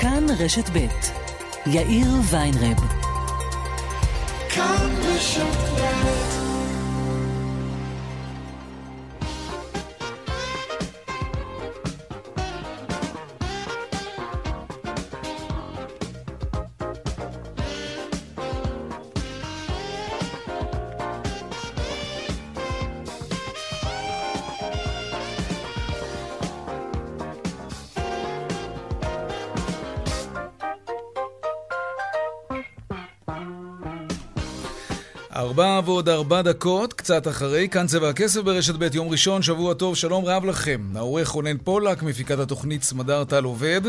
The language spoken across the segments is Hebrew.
כאן רשת ב' יאיר ויינרב. כאן רשת ועוד ארבע דקות, קצת אחרי, כאן צבע הכסף ברשת ב', יום ראשון, שבוע טוב, שלום רב לכם. העורך רונן פולק, מפיקת התוכנית סמדר טל עובד.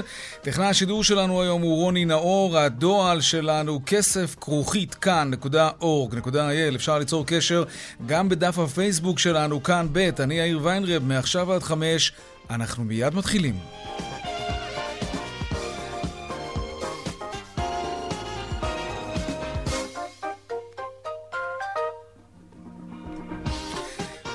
טכנאי השידור שלנו היום הוא רוני נאור, הדועל שלנו כסף כרוכית כאן.org.il. אפשר ליצור קשר גם בדף הפייסבוק שלנו, כאן ב', אני יאיר ויינרב, מעכשיו עד חמש, אנחנו מיד מתחילים.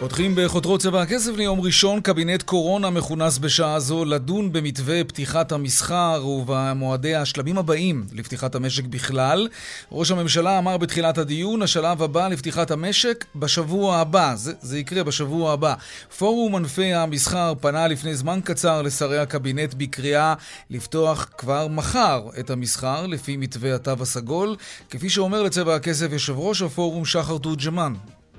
פותחים בחותרות צבע הכסף ליום ראשון, קבינט קורונה מכונס בשעה זו לדון במתווה פתיחת המסחר ובמועדי השלבים הבאים לפתיחת המשק בכלל. ראש הממשלה אמר בתחילת הדיון, השלב הבא לפתיחת המשק בשבוע הבא. זה, זה יקרה בשבוע הבא. פורום ענפי המסחר פנה לפני זמן קצר לשרי הקבינט בקריאה לפתוח כבר מחר את המסחר לפי מתווה התו הסגול, כפי שאומר לצבע הכסף יושב ראש הפורום שחר תורג'מן.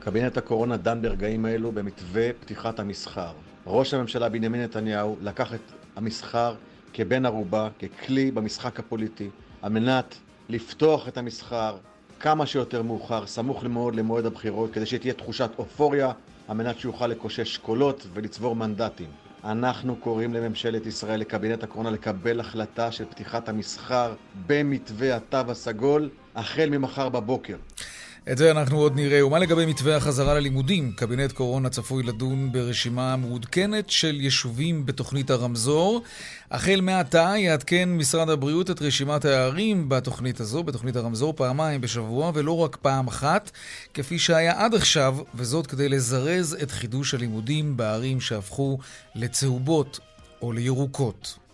קבינט הקורונה דן ברגעים אלו במתווה פתיחת המסחר. ראש הממשלה בנימין נתניהו לקח את המסחר כבן ערובה, ככלי במשחק הפוליטי, על מנת לפתוח את המסחר כמה שיותר מאוחר, סמוך מאוד למועד הבחירות, כדי שתהיה תחושת אופוריה, על מנת שיוכל לקושש קולות ולצבור מנדטים. אנחנו קוראים לממשלת ישראל, לקבינט הקורונה, לקבל החלטה של פתיחת המסחר במתווה התו הסגול, החל ממחר בבוקר. את זה אנחנו עוד נראה. ומה לגבי מתווה החזרה ללימודים? קבינט קורונה צפוי לדון ברשימה מעודכנת של יישובים בתוכנית הרמזור. החל מעתה יעדכן משרד הבריאות את רשימת הערים בתוכנית הזו, בתוכנית הרמזור, פעמיים בשבוע ולא רק פעם אחת, כפי שהיה עד עכשיו, וזאת כדי לזרז את חידוש הלימודים בערים שהפכו לצהובות או לירוקות.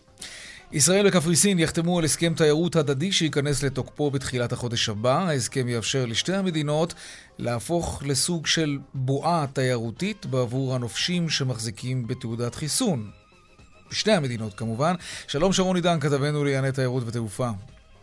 ישראל וקפריסין יחתמו על הסכם תיירות הדדי שייכנס לתוקפו בתחילת החודש הבא. ההסכם יאפשר לשתי המדינות להפוך לסוג של בועה תיירותית בעבור הנופשים שמחזיקים בתעודת חיסון. בשתי המדינות כמובן. שלום שרון עידן, כתבנו לענייני תיירות ותעופה.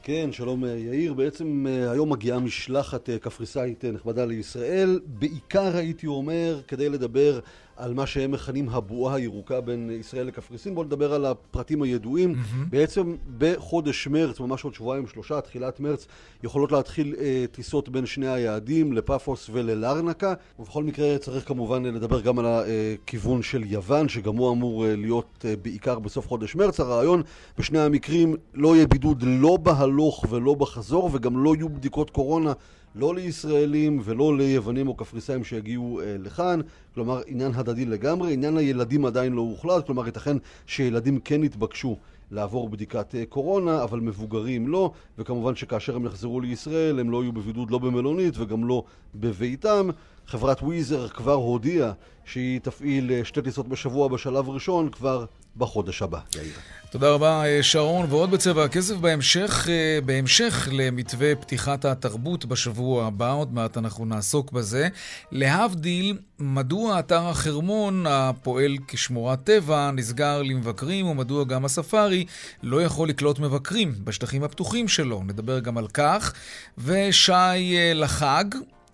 כן, שלום אה, יאיר. בעצם אה, היום מגיעה משלחת אה, קפריסאית נכבדה לישראל, בעיקר הייתי אומר כדי לדבר על מה שהם מכנים הבועה הירוקה בין ישראל לקפריסין. בואו נדבר על הפרטים הידועים. Mm-hmm. בעצם בחודש מרץ, ממש עוד שבועיים שלושה, תחילת מרץ, יכולות להתחיל אה, טיסות בין שני היעדים, לפאפוס וללרנקה. ובכל מקרה צריך כמובן לדבר גם על הכיוון של יוון, שגם הוא אמור אה, להיות אה, בעיקר בסוף חודש מרץ. הרעיון בשני המקרים לא יהיה בידוד לא בהלוך ולא בחזור, וגם לא יהיו בדיקות קורונה. לא לישראלים ולא ליוונים או קפריסאים שיגיעו אה, לכאן, כלומר עניין הדדי לגמרי, עניין הילדים עדיין לא הוחלט, כלומר ייתכן שילדים כן יתבקשו לעבור בדיקת אה, קורונה, אבל מבוגרים לא, וכמובן שכאשר הם יחזרו לישראל הם לא יהיו בבידוד לא במלונית וגם לא בביתם. חברת וויזר כבר הודיעה שהיא תפעיל אה, שתי טיסות בשבוע בשלב ראשון כבר בחודש הבא. יאיר. תודה רבה, אה, שרון. ועוד בצבע הכסף בהמשך, אה, בהמשך למתווה פתיחת התרבות בשבוע הבא, עוד מעט אנחנו נעסוק בזה. להבדיל, מדוע אתר החרמון, הפועל כשמורת טבע, נסגר למבקרים, ומדוע גם הספארי לא יכול לקלוט מבקרים בשטחים הפתוחים שלו. נדבר גם על כך. ושי לחג,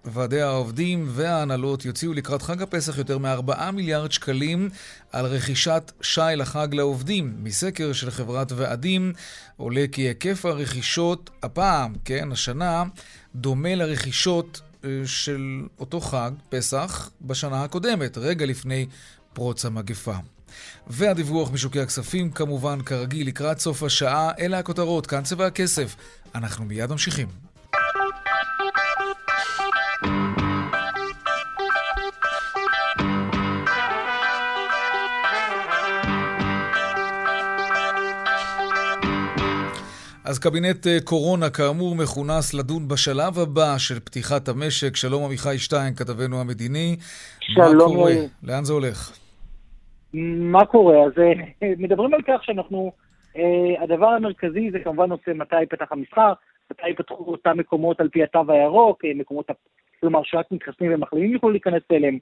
ועדי העובדים וההנהלות יוציאו לקראת חג הפסח יותר מ-4 מיליארד שקלים על רכישת שי לחג לעובדים. מסקר של חברת ועדים עולה כי היקף הרכישות הפעם, כן, השנה, דומה לרכישות אה, של אותו חג, פסח, בשנה הקודמת, רגע לפני פרוץ המגפה. והדיווח משוקי הכספים, כמובן, כרגיל, לקראת סוף השעה, אלה הכותרות, כאן צבע הכסף. אנחנו מיד ממשיכים. אז קבינט אה, קורונה כאמור מכונס לדון בשלב הבא של פתיחת המשק. שלום עמיחי שטיין, כתבנו המדיני. שלום. מה קורה? לאן זה הולך? מה קורה? אז אה, מדברים על כך שאנחנו אה, הדבר המרכזי זה כמובן נושא מתי ייפתח המסחר, מתי ייפתחו אותם מקומות על פי התו הירוק, מקומות, כלומר שרק מתחסנים ומחלימים יוכלו להיכנס אליהם,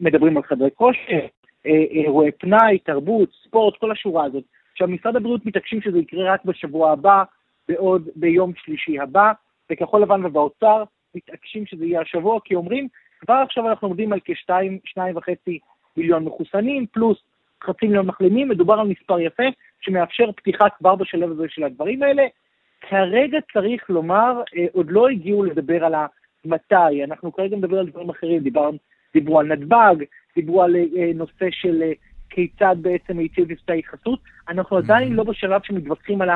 מדברים על חדרי כושר, אירועי פנאי, תרבות, ספורט, כל השורה הזאת. עכשיו, משרד הבריאות מתעקשים שזה יקרה רק בשבוע הבא, בעוד, ביום שלישי הבא, וכחול לבן ובאוצר מתעקשים שזה יהיה השבוע, כי אומרים, כבר עכשיו אנחנו עומדים על כשתיים, שניים וחצי מיליון מחוסנים, פלוס חצי מיליון מחלימים, מדובר על מספר יפה, שמאפשר פתיחה כבר בשלב הזה של הדברים האלה. כרגע צריך לומר, אה, עוד לא הגיעו לדבר על המתי, אנחנו כרגע מדבר על דברים אחרים, דיבר, דיברו על נתב"ג, דיברו על אה, נושא של אה, כיצד בעצם היציב מבצעי חסות, אנחנו עדיין לא בשלב שמתווכחים על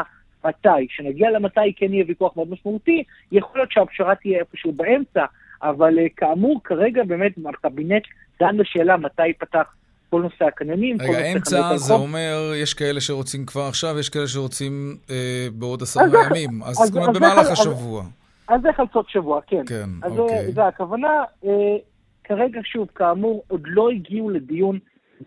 המתי. כשנגיע למתי כן יהיה ויכוח מאוד משמעותי, יכול להיות שהפשרה תהיה איפשהו באמצע, אבל כאמור, כרגע באמת הקבינט דן בשאלה מתי ייפתח כל נושא הקניינים, רגע, אמצע זה אומר, יש כאלה שרוצים כבר עכשיו, יש כאלה שרוצים אה, בעוד עשרה ימים. אז זאת אומרת, במהלך השבוע. אז זה חלצות שבוע, כן. כן, אז אוקיי. אז זה הכוונה. אה, כרגע, שוב, כאמור, עוד לא הגיעו לדיון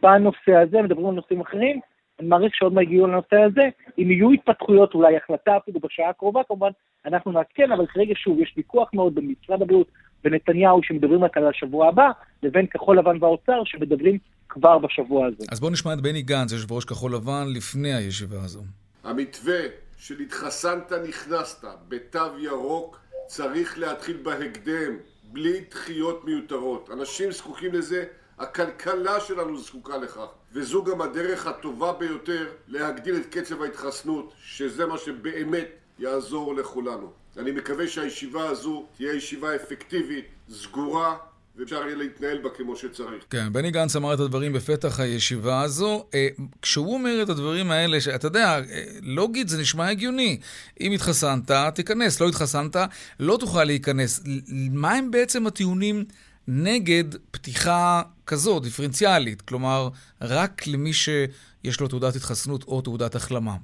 בנושא הזה, מדברים על נושאים אחרים. אני מעריך שעוד מה הגיעו לנושא הזה. אם יהיו התפתחויות, אולי החלטה אפילו בשעה הקרובה, כמובן, אנחנו נעדכן, אבל כרגע, שוב, יש ויכוח מאוד בין משרד הבריאות ונתניהו, שמדברים רק על השבוע הבא, לבין כחול לבן והאוצר, שמדברים כבר בשבוע הזה. אז בואו נשמע את בני גנץ, יושב ראש כחול לבן, לפני הישיבה הזו. המתווה של התחסנת נכנסת בתו ירוק צריך להתחיל בהקדם, בלי דחיות מיותרות. אנשים זקוקים לזה, הכלכלה שלנו זקוקה לכך. וזו גם הדרך הטובה ביותר להגדיל את קצב ההתחסנות, שזה מה שבאמת יעזור לכולנו. אני מקווה שהישיבה הזו תהיה ישיבה אפקטיבית, סגורה, ואפשר יהיה להתנהל בה כמו שצריך. כן, בני גנץ אמר את הדברים בפתח הישיבה הזו. אה, כשהוא אומר את הדברים האלה, שאתה יודע, אה, לוגית זה נשמע הגיוני. אם התחסנת, תיכנס, לא התחסנת, לא תוכל להיכנס. מה הם בעצם הטיעונים נגד פתיחה כזו, דיפרנציאלית? כלומר, רק למי שיש לו תעודת התחסנות או תעודת החלמה.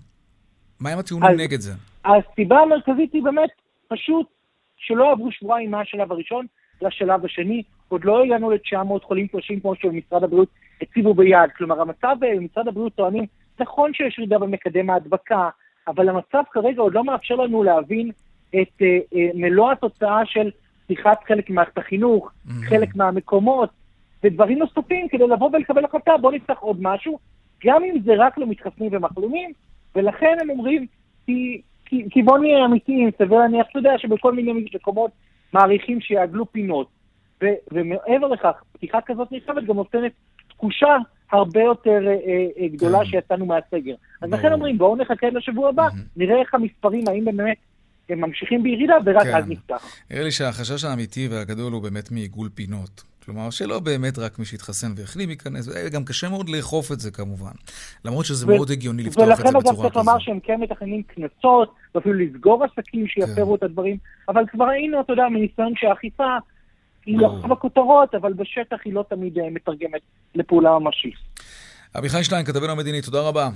מה הם הטיעונים אז, נגד זה? הסיבה המרכזית היא באמת פשוט שלא עברו שבועיים מהשלב הראשון לשלב השני. עוד לא הגענו ל-900 חולים קשים כמו שמשרד הבריאות הציבו ביד. כלומר, המצב במשרד הבריאות טוענים, נכון שיש ירידה במקדם ההדבקה, אבל המצב כרגע עוד לא מאפשר לנו להבין את uh, uh, מלוא התוצאה של פתיחת חלק ממערכת החינוך, mm-hmm. חלק מהמקומות, ודברים נוספים כדי לבוא ולקבל החלטה, בואו נפתח עוד משהו, גם אם זה רק למתחסנים ומחלימים, ולכן הם אומרים, כי, כי, כי בואו נהיה אמיתיים, סביר להניח, אתה יודע שבכל מיני מקומות מעריכים שיעגלו פינות. ו, ומעבר לכך, פתיחה כזאת נרחבת גם נותנת תחושה הרבה יותר אה, אה, גדולה כן. שיצאנו מהסגר. אז לכן אומרים, בואו נחכה לשבוע הבא, נראה איך המספרים, האם באמת הם ממשיכים בירידה, ורק כן. אז נפתח. נראה לי שהחשש האמיתי והגדול הוא באמת מעיגול פינות. כלומר, שלא באמת רק מי שהתחסן והחלים ייכנס, וגם קשה מאוד לאכוף את זה כמובן. למרות שזה ו- מאוד הגיוני לפתוח את זה בצורה כזו. ולכן אגב צריך לומר שהם כן מתכננים קנסות, ואפילו לסגור עסקים שיפרו כן. את הדברים, אבל כבר ראינו, אתה יודע, מניסיון שהאכיפה היא לא בכותרות, אבל בשטח היא לא תמיד אה, מתרגמת לפעולה ממשית. אביחי שטיין, כתבנו המדיני, תודה רבה.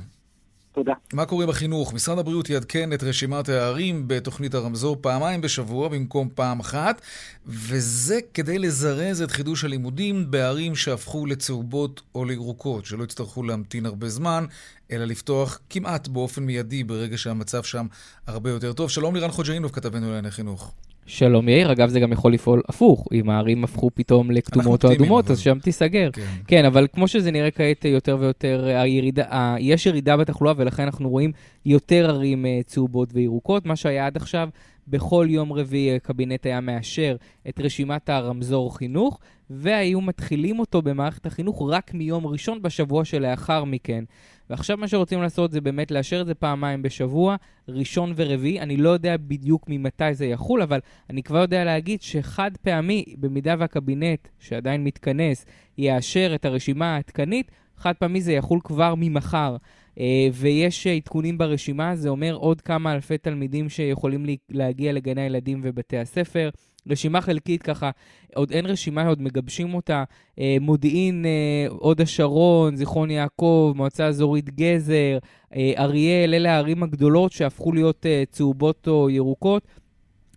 תודה. מה קורה בחינוך? משרד הבריאות יעדכן את רשימת הערים בתוכנית הרמזור פעמיים בשבוע במקום פעם אחת, וזה כדי לזרז את חידוש הלימודים בערים שהפכו לצהובות או לירוקות, שלא יצטרכו להמתין הרבה זמן, אלא לפתוח כמעט באופן מיידי ברגע שהמצב שם הרבה יותר טוב. שלום לירן חוג'אינוב, כתבנו לענייני חינוך. שלום יאיר, אגב זה גם יכול לפעול הפוך, אם הערים הפכו פתאום לכתומות או אדומות, אבל... אז שם תיסגר. כן. כן, אבל כמו שזה נראה כעת יותר ויותר, הירידה, ה... יש ירידה בתחלואה ולכן אנחנו רואים יותר ערים אה, צהובות וירוקות. מה שהיה עד עכשיו, בכל יום רביעי הקבינט היה מאשר את רשימת הרמזור חינוך, והיו מתחילים אותו במערכת החינוך רק מיום ראשון בשבוע שלאחר מכן. ועכשיו מה שרוצים לעשות זה באמת לאשר את זה פעמיים בשבוע, ראשון ורביעי. אני לא יודע בדיוק ממתי זה יחול, אבל אני כבר יודע להגיד שחד פעמי, במידה והקבינט, שעדיין מתכנס, יאשר את הרשימה העדכנית, חד פעמי זה יחול כבר ממחר. Uh, ויש עדכונים ברשימה, זה אומר עוד כמה אלפי תלמידים שיכולים להגיע לגני הילדים ובתי הספר. רשימה חלקית ככה, עוד אין רשימה, עוד מגבשים אותה. אה, מודיעין, אה, הוד השרון, זיכרון יעקב, מועצה אזורית גזר, אה, אריאל, אלה הערים הגדולות שהפכו להיות אה, צהובות או ירוקות.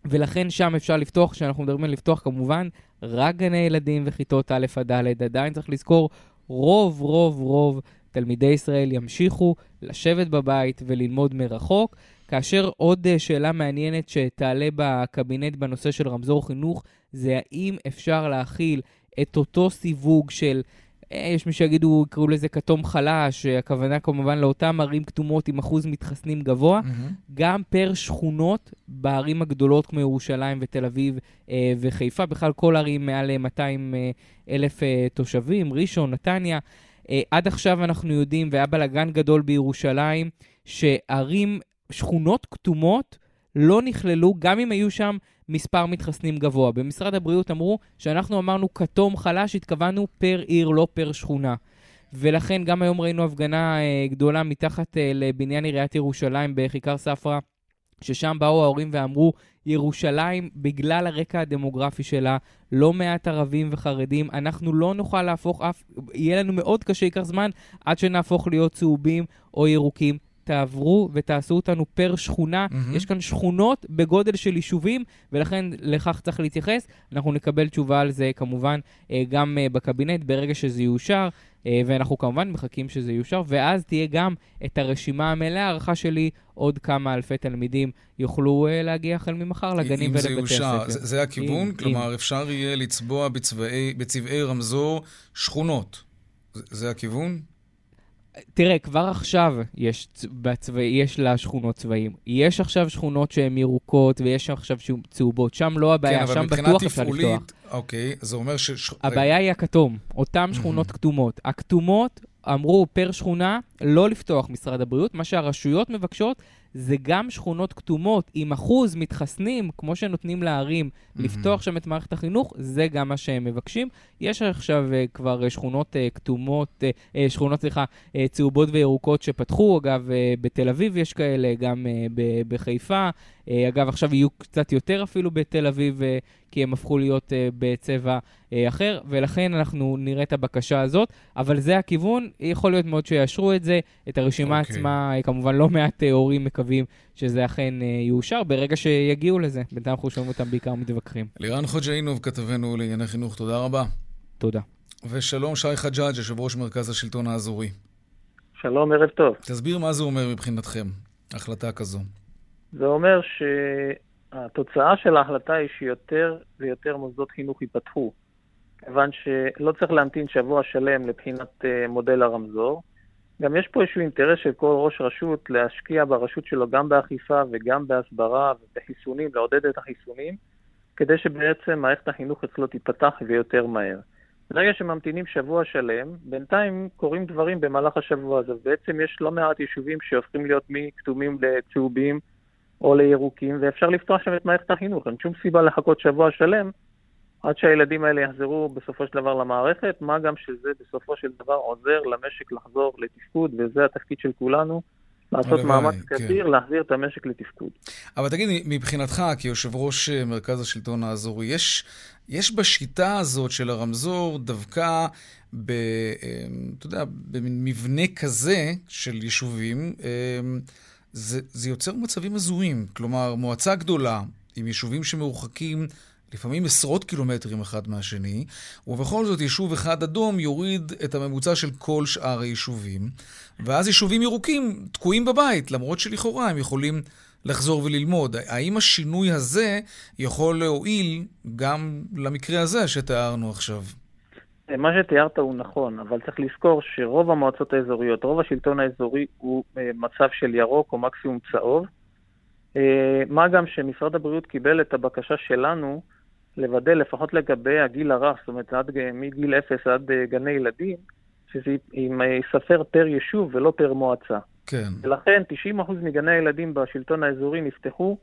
ולכן שם אפשר לפתוח, כשאנחנו מדברים על לפתוח כמובן, רק גני ילדים וכיתות א' עד ד'. עדיין צריך לזכור, רוב, רוב, רוב תלמידי ישראל ימשיכו לשבת בבית וללמוד מרחוק. כאשר עוד אה, שאלה מעניינת שתעלה בקבינט בנושא של רמזור חינוך, זה האם אפשר להכיל את אותו סיווג של אה, יש מי שיגידו, יקראו לזה כתום חלש, הכוונה כמובן לאותן ערים כתומות עם אחוז מתחסנים גבוה, mm-hmm. גם פר שכונות בערים הגדולות כמו ירושלים ותל אביב אה, וחיפה, בכלל כל ערים מעל 200 אה, אלף אה, תושבים, ראשון, נתניה. אה, עד עכשיו אנחנו יודעים, והיה בלאגן גדול בירושלים, שערים, שכונות כתומות לא נכללו, גם אם היו שם מספר מתחסנים גבוה. במשרד הבריאות אמרו שאנחנו אמרנו כתום חלש, התכוונו פר עיר, לא פר שכונה. ולכן גם היום ראינו הפגנה אה, גדולה מתחת אה, לבניין עיריית ירושלים בכיכר ספרא, ששם באו ההורים ואמרו, ירושלים, בגלל הרקע הדמוגרפי שלה, לא מעט ערבים וחרדים, אנחנו לא נוכל להפוך אף, יהיה לנו מאוד קשה, ייקח זמן, עד שנהפוך להיות צהובים או ירוקים. תעברו ותעשו אותנו פר שכונה. Mm-hmm. יש כאן שכונות בגודל של יישובים, ולכן לכך צריך להתייחס. אנחנו נקבל תשובה על זה כמובן אה, גם אה, בקבינט ברגע שזה יאושר. אה, ואנחנו כמובן מחכים שזה יאושר, ואז תהיה גם את הרשימה המלאה. הערכה שלי, עוד כמה אלפי תלמידים יוכלו להגיע החל ממחר לגנים ולבתי הספר. אם זה יאושר, זה, זה הכיוון? אם, כלומר, אם... אפשר יהיה לצבוע בצבעי, בצבעי רמזור שכונות. זה, זה הכיוון? תראה, כבר עכשיו יש, בצבע, יש לה שכונות צבעים. יש עכשיו שכונות שהן ירוקות ויש עכשיו צהובות. שם לא הבעיה, כן, שם בטוח אפשר לפתוח. אוקיי, זה אומר ש... הבעיה היא הכתום, אותן שכונות כתומות. הכתומות אמרו פר שכונה לא לפתוח משרד הבריאות, מה שהרשויות מבקשות זה גם שכונות כתומות עם אחוז מתחסנים, כמו שנותנים לערים, mm-hmm. לפתוח שם את מערכת החינוך, זה גם מה שהם מבקשים. יש עכשיו uh, כבר uh, שכונות uh, כתומות, uh, uh, שכונות, סליחה, uh, צהובות וירוקות שפתחו, אגב, uh, בתל אביב יש כאלה, גם uh, ב- בחיפה. Uh, אגב, עכשיו יהיו קצת יותר אפילו בתל אביב, uh, כי הם הפכו להיות uh, בצבע uh, אחר, ולכן אנחנו נראה את הבקשה הזאת, אבל זה הכיוון, יכול להיות מאוד שיאשרו את זה, את הרשימה okay. אוקיי. עצמה, כמובן לא מעט uh, הורים מקווים שזה אכן uh, יאושר ברגע שיגיעו לזה. בינתיים אנחנו שומעים אותם בעיקר מתווכחים. לירן חוג'אינוב, כתבנו לענייני חינוך, תודה רבה. תודה. ושלום, שי חג'אג', יושב ראש מרכז השלטון האזורי. שלום, ערב טוב. תסביר מה זה אומר מבחינתכם, החלטה כזו. זה אומר שהתוצאה של ההחלטה היא שיותר ויותר מוסדות חינוך ייפתחו, כיוון שלא צריך להמתין שבוע שלם לבחינת אה, מודל הרמזור. גם יש פה איזשהו אינטרס של כל ראש רשות להשקיע ברשות שלו גם באכיפה וגם בהסברה ובחיסונים, לעודד את החיסונים, כדי שבעצם מערכת החינוך אצלו תיפתח ויותר מהר. ברגע שממתינים שבוע שלם, בינתיים קורים דברים במהלך השבוע הזה. בעצם יש לא מעט יישובים שהופכים להיות מכתומים לצהובים או לירוקים, ואפשר לפתוח שם את מערכת החינוך. אין שום סיבה לחכות שבוע שלם עד שהילדים האלה יחזרו בסופו של דבר למערכת, מה גם שזה בסופו של דבר עוזר למשק לחזור לתפקוד, וזה התפקיד של כולנו. לעשות מאמץ. כביר, כן. להחזיר את המשק לתפקוד. אבל תגיד, מבחינתך, כיושב ראש אה, מרכז השלטון האזורי, יש, יש בשיטה הזאת של הרמזור דווקא, ב, אה, אתה יודע, במבנה כזה של יישובים, אה, זה, זה יוצר מצבים הזויים. כלומר, מועצה גדולה, עם יישובים שמרוחקים לפעמים עשרות קילומטרים אחד מהשני, ובכל זאת יישוב אחד אדום יוריד את הממוצע של כל שאר היישובים, ואז יישובים ירוקים תקועים בבית, למרות שלכאורה הם יכולים לחזור וללמוד. האם השינוי הזה יכול להועיל גם למקרה הזה שתיארנו עכשיו? מה שתיארת הוא נכון, אבל צריך לזכור שרוב המועצות האזוריות, רוב השלטון האזורי הוא אה, מצב של ירוק או מקסימום צהוב. אה, מה גם שמשרד הבריאות קיבל את הבקשה שלנו לוודא לפחות לגבי הגיל הרך, זאת אומרת עד, מגיל 0 עד אה, גני ילדים, שזה ייספר פר יישוב ולא פר מועצה. כן. ולכן 90% מגני הילדים בשלטון האזורי נפתחו,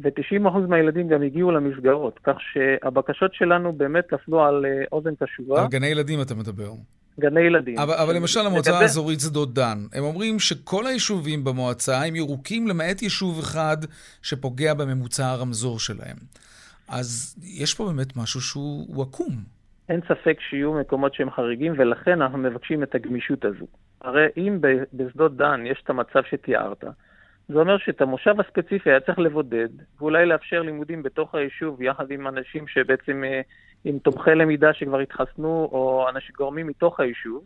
ו-90% מהילדים גם הגיעו למסגרות, כך שהבקשות שלנו באמת נפלו על אה, אוזן קשובה. על גני ילדים אתה מדבר. גני ילדים. אבל, אבל למשל המועצה לגבי... האזורית שדות דן, הם אומרים שכל היישובים במועצה הם ירוקים למעט יישוב אחד שפוגע בממוצע הרמזור שלהם. אז יש פה באמת משהו שהוא עקום. אין ספק שיהיו מקומות שהם חריגים, ולכן אנחנו מבקשים את הגמישות הזו. הרי אם בשדות דן יש את המצב שתיארת, זה אומר שאת המושב הספציפי היה צריך לבודד, ואולי לאפשר לימודים בתוך היישוב יחד עם אנשים שבעצם, אה, עם תומכי למידה שכבר התחסנו, או אנשים גורמים מתוך היישוב,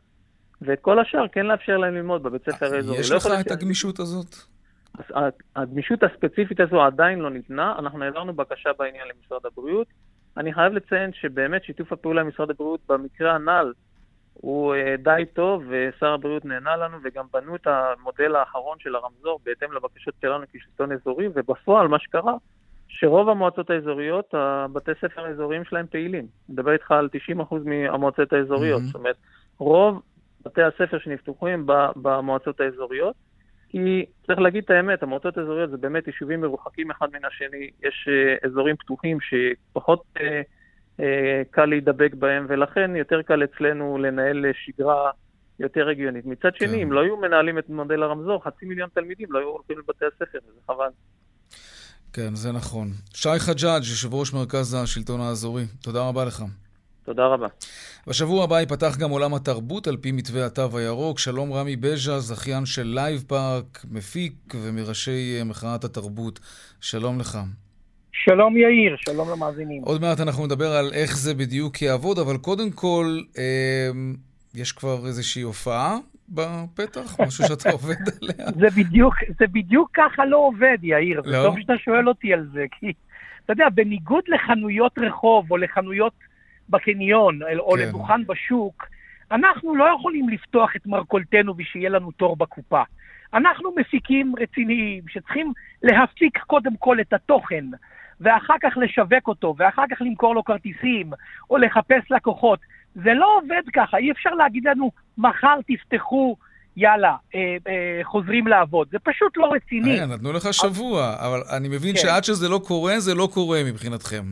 ואת כל השאר כן לאפשר להם ללמוד בבית ספר האזורי. יש לא לך את הגמישות הזאת? אז הגמישות הספציפית הזו עדיין לא ניתנה, אנחנו העברנו בקשה בעניין למשרד הבריאות. אני חייב לציין שבאמת שיתוף הפעולה עם משרד הבריאות במקרה הנ"ל הוא אה, די טוב, ושר הבריאות נהנה לנו, וגם בנו את המודל האחרון של הרמזור בהתאם לבקשות שלנו כשלטון אזורי, ובפועל מה שקרה, שרוב המועצות האזוריות, הבתי ספר האזוריים שלהם פעילים. אני מדבר איתך על 90% מהמועצות האזוריות. Mm-hmm. זאת אומרת, רוב בתי הספר שנפתחו הם במועצות האזוריות, כי צריך להגיד את האמת, המועצות האזוריות זה באמת יישובים מרוחקים אחד מן השני, יש uh, אזורים פתוחים שפחות uh, קל להידבק בהם, ולכן יותר קל אצלנו לנהל שגרה יותר הגיונית. מצד שני, כן. אם לא היו מנהלים את מודל הרמזור, חצי מיליון תלמידים לא היו הולכים לבתי הספר, וזה חבל. כן, זה נכון. שי חג'אג', יושב ראש מרכז השלטון האזורי, תודה רבה לך. תודה רבה. בשבוע הבא ייפתח גם עולם התרבות על פי מתווה התו הירוק. שלום רמי בז'ה, זכיין של Live Park, מפיק ומראשי מחאת התרבות. שלום לך. שלום יאיר, שלום למאזינים. עוד מעט אנחנו נדבר על איך זה בדיוק יעבוד, אבל קודם כל, אה, יש כבר איזושהי הופעה בפתח? משהו שאתה עובד עליה? זה בדיוק, זה בדיוק ככה לא עובד, יאיר. לא? זה טוב שאתה שואל אותי על זה, כי אתה יודע, בניגוד לחנויות רחוב או לחנויות בקניון או כן. לדוכן בשוק, אנחנו לא יכולים לפתוח את מרכולתנו ושיהיה לנו תור בקופה. אנחנו מפיקים רציניים שצריכים להפיק קודם כל את התוכן, ואחר כך לשווק אותו, ואחר כך למכור לו כרטיסים, או לחפש לקוחות. זה לא עובד ככה, אי אפשר להגיד לנו, מחר תפתחו, יאללה, אה, אה, חוזרים לעבוד. זה פשוט לא רציני. אה, נתנו לך שבוע, אבל אני מבין כן. שעד שזה לא קורה, זה לא קורה מבחינתכם.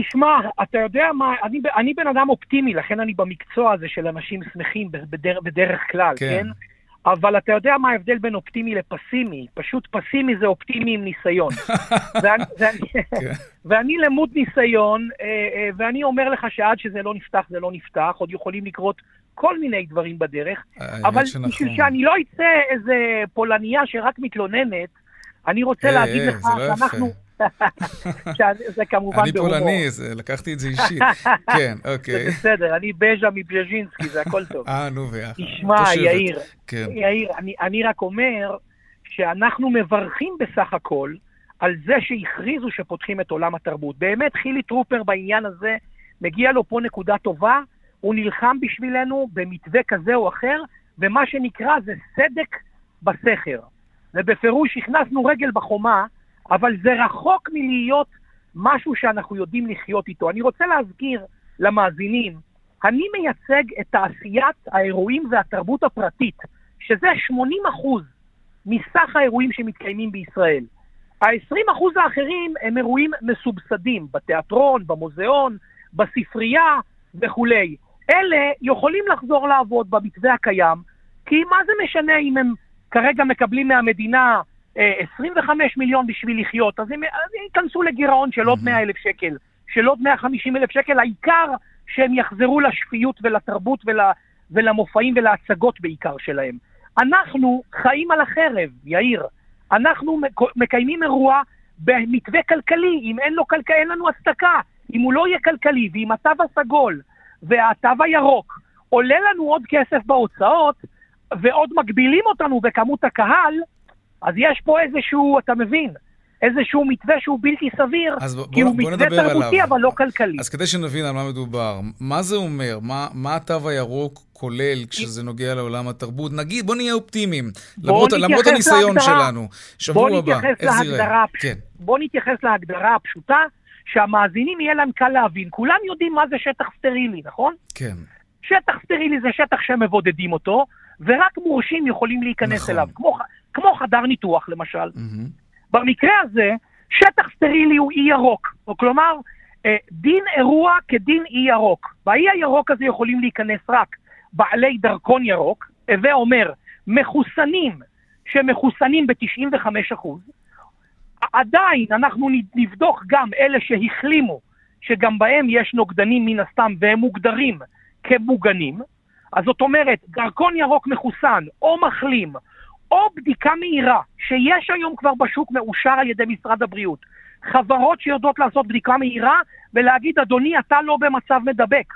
תשמע, אתה יודע מה, אני, אני בן אדם אופטימי, לכן אני במקצוע הזה של אנשים שמחים בדר, בדרך כלל, כן? כן? אבל אתה יודע מה ההבדל בין אופטימי לפסימי? פשוט פסימי זה אופטימי עם ניסיון. ואני, ואני, כן. ואני למוד ניסיון, אה, אה, ואני אומר לך שעד שזה לא נפתח, זה לא נפתח, עוד יכולים לקרות כל מיני דברים בדרך, אבל בשביל שאני לא אצא איזה פולניה שרק מתלוננת, אני רוצה להגיד לך לא שאנחנו... זה כמובן. אני פולני, לקחתי את זה אישית. כן, אוקיי. זה בסדר, אני בז'ה מבז'ינסקי, זה הכל טוב. אה, נו, ויחד. תשמע, יאיר, כן. יאיר, אני רק אומר שאנחנו מברכים בסך הכל על זה שהכריזו שפותחים את עולם התרבות. באמת, חילי טרופר בעניין הזה, מגיע לו פה נקודה טובה, הוא נלחם בשבילנו במתווה כזה או אחר, ומה שנקרא זה סדק בסכר. ובפירוש הכנסנו רגל בחומה, אבל זה רחוק מלהיות משהו שאנחנו יודעים לחיות איתו. אני רוצה להזכיר למאזינים, אני מייצג את תעשיית האירועים והתרבות הפרטית, שזה 80 מסך האירועים שמתקיימים בישראל. ה-20 האחרים הם אירועים מסובסדים, בתיאטרון, במוזיאון, בספרייה וכולי. אלה יכולים לחזור לעבוד במתווה הקיים, כי מה זה משנה אם הם כרגע מקבלים מהמדינה 25 אה, מיליון בשביל לחיות, אז הם, ייכנסו לגירעון של עוד 100 אלף שקל, של עוד 150 אלף שקל, העיקר שהם יחזרו לשפיות ולתרבות ול, ולמופעים ולהצגות בעיקר שלהם. אנחנו חיים על החרב, יאיר. אנחנו מקיימים אירוע במתווה כלכלי, אם אין לו כלכלי, אין לנו הצדקה. אם הוא לא יהיה כלכלי, ואם התו הסגול והתו הירוק עולה לנו עוד כסף בהוצאות, ועוד מגבילים אותנו בכמות הקהל, אז יש פה איזשהו, אתה מבין, איזשהו מתווה שהוא בלתי סביר, בוא, כי הוא בוא מתווה תרבותי אבל לא כלכלי. אז כדי שנבין על מה מדובר, מה זה אומר? מה, מה התו הירוק כולל כשזה נוגע לעולם התרבות? נגיד, בוא נהיה אופטימיים, למרות, למרות הניסיון להגדרה, שלנו. שבוע הבא, איך זה ייראה? כן. בוא נתייחס להגדרה הפשוטה, שהמאזינים יהיה להם קל להבין. כולם יודעים מה זה שטח סטרילי, נכון? כן. שטח סטרילי זה שטח שמבודדים אותו, ורק מורשים יכולים להיכנס נכון. אליו. כמו, כמו חדר ניתוח למשל. Mm-hmm. במקרה הזה, שטח סטרילי הוא אי ירוק, או כלומר, אה, דין אירוע כדין אי ירוק. באי הירוק הזה יכולים להיכנס רק בעלי דרכון ירוק, הווה אומר, מחוסנים שמחוסנים ב-95%, עדיין אנחנו נבדוק גם אלה שהחלימו, שגם בהם יש נוגדנים מן הסתם והם מוגדרים כמוגנים, אז זאת אומרת, דרכון ירוק מחוסן או מחלים או בדיקה מהירה, שיש היום כבר בשוק מאושר על ידי משרד הבריאות. חברות שיודעות לעשות בדיקה מהירה ולהגיד, אדוני, אתה לא במצב מדבק.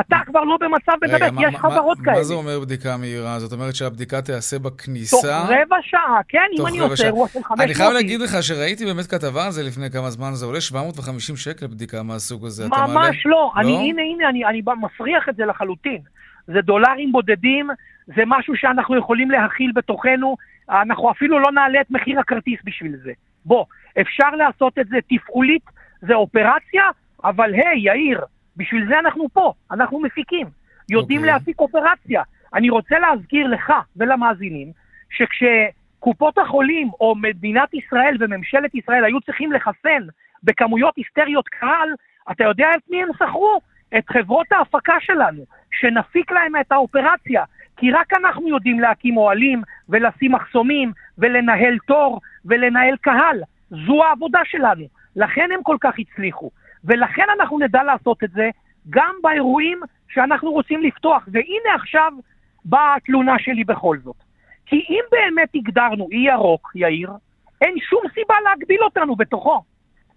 אתה כבר לא במצב מדבק, יש חברות כאלה. מה זה אומר בדיקה מהירה? זאת אומרת שהבדיקה תיעשה בכניסה? תוך רבע שעה, כן, אם אני עושה אירוע של 500 אני חייב להגיד לך שראיתי באמת כתבה על זה לפני כמה זמן, זה עולה 750 שקל בדיקה מהסוג הזה. ממש לא. אני, לא? הנה, הנה, אני, אני מפריח את זה לחלוטין. זה דולרים בודדים, זה משהו שאנחנו יכולים להכיל בתוכנו, אנחנו אפילו לא נעלה את מחיר הכרטיס בשביל זה. בוא, אפשר לעשות את זה תפעולית, זה אופרציה, אבל היי, hey, יאיר, בשביל זה אנחנו פה, אנחנו מפיקים, יודעים okay. אוקיי. להפיק אופרציה. אני רוצה להזכיר לך ולמאזינים, שכשקופות החולים או מדינת ישראל וממשלת ישראל היו צריכים לחסן בכמויות היסטריות קהל, אתה יודע את מי הם שכרו? את חברות ההפקה שלנו, שנפיק להם את האופרציה, כי רק אנחנו יודעים להקים אוהלים ולשים מחסומים ולנהל תור ולנהל קהל. זו העבודה שלנו. לכן הם כל כך הצליחו. ולכן אנחנו נדע לעשות את זה גם באירועים שאנחנו רוצים לפתוח. והנה עכשיו באה התלונה שלי בכל זאת. כי אם באמת הגדרנו אי ירוק, יאיר, אין שום סיבה להגביל אותנו בתוכו.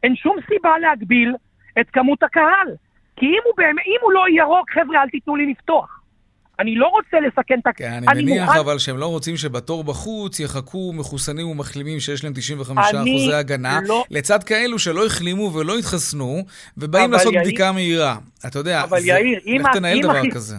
אין שום סיבה להגביל את כמות הקהל. כי אם הוא, באמת, אם הוא לא ירוק, חבר'ה, אל תיתנו לי לפתוח. אני לא רוצה לסכן את ה... כן, אני, אני מניח מוכן... אבל שהם לא רוצים שבתור בחוץ יחכו מחוסנים ומחלימים שיש להם 95 אחוזי הגנה, לא... לצד כאלו שלא החלימו ולא התחסנו, ובאים לעשות יאיר... בדיקה מהירה. אתה יודע, אבל זה... יאיר, איך אם תנהל דבר הח... כזה?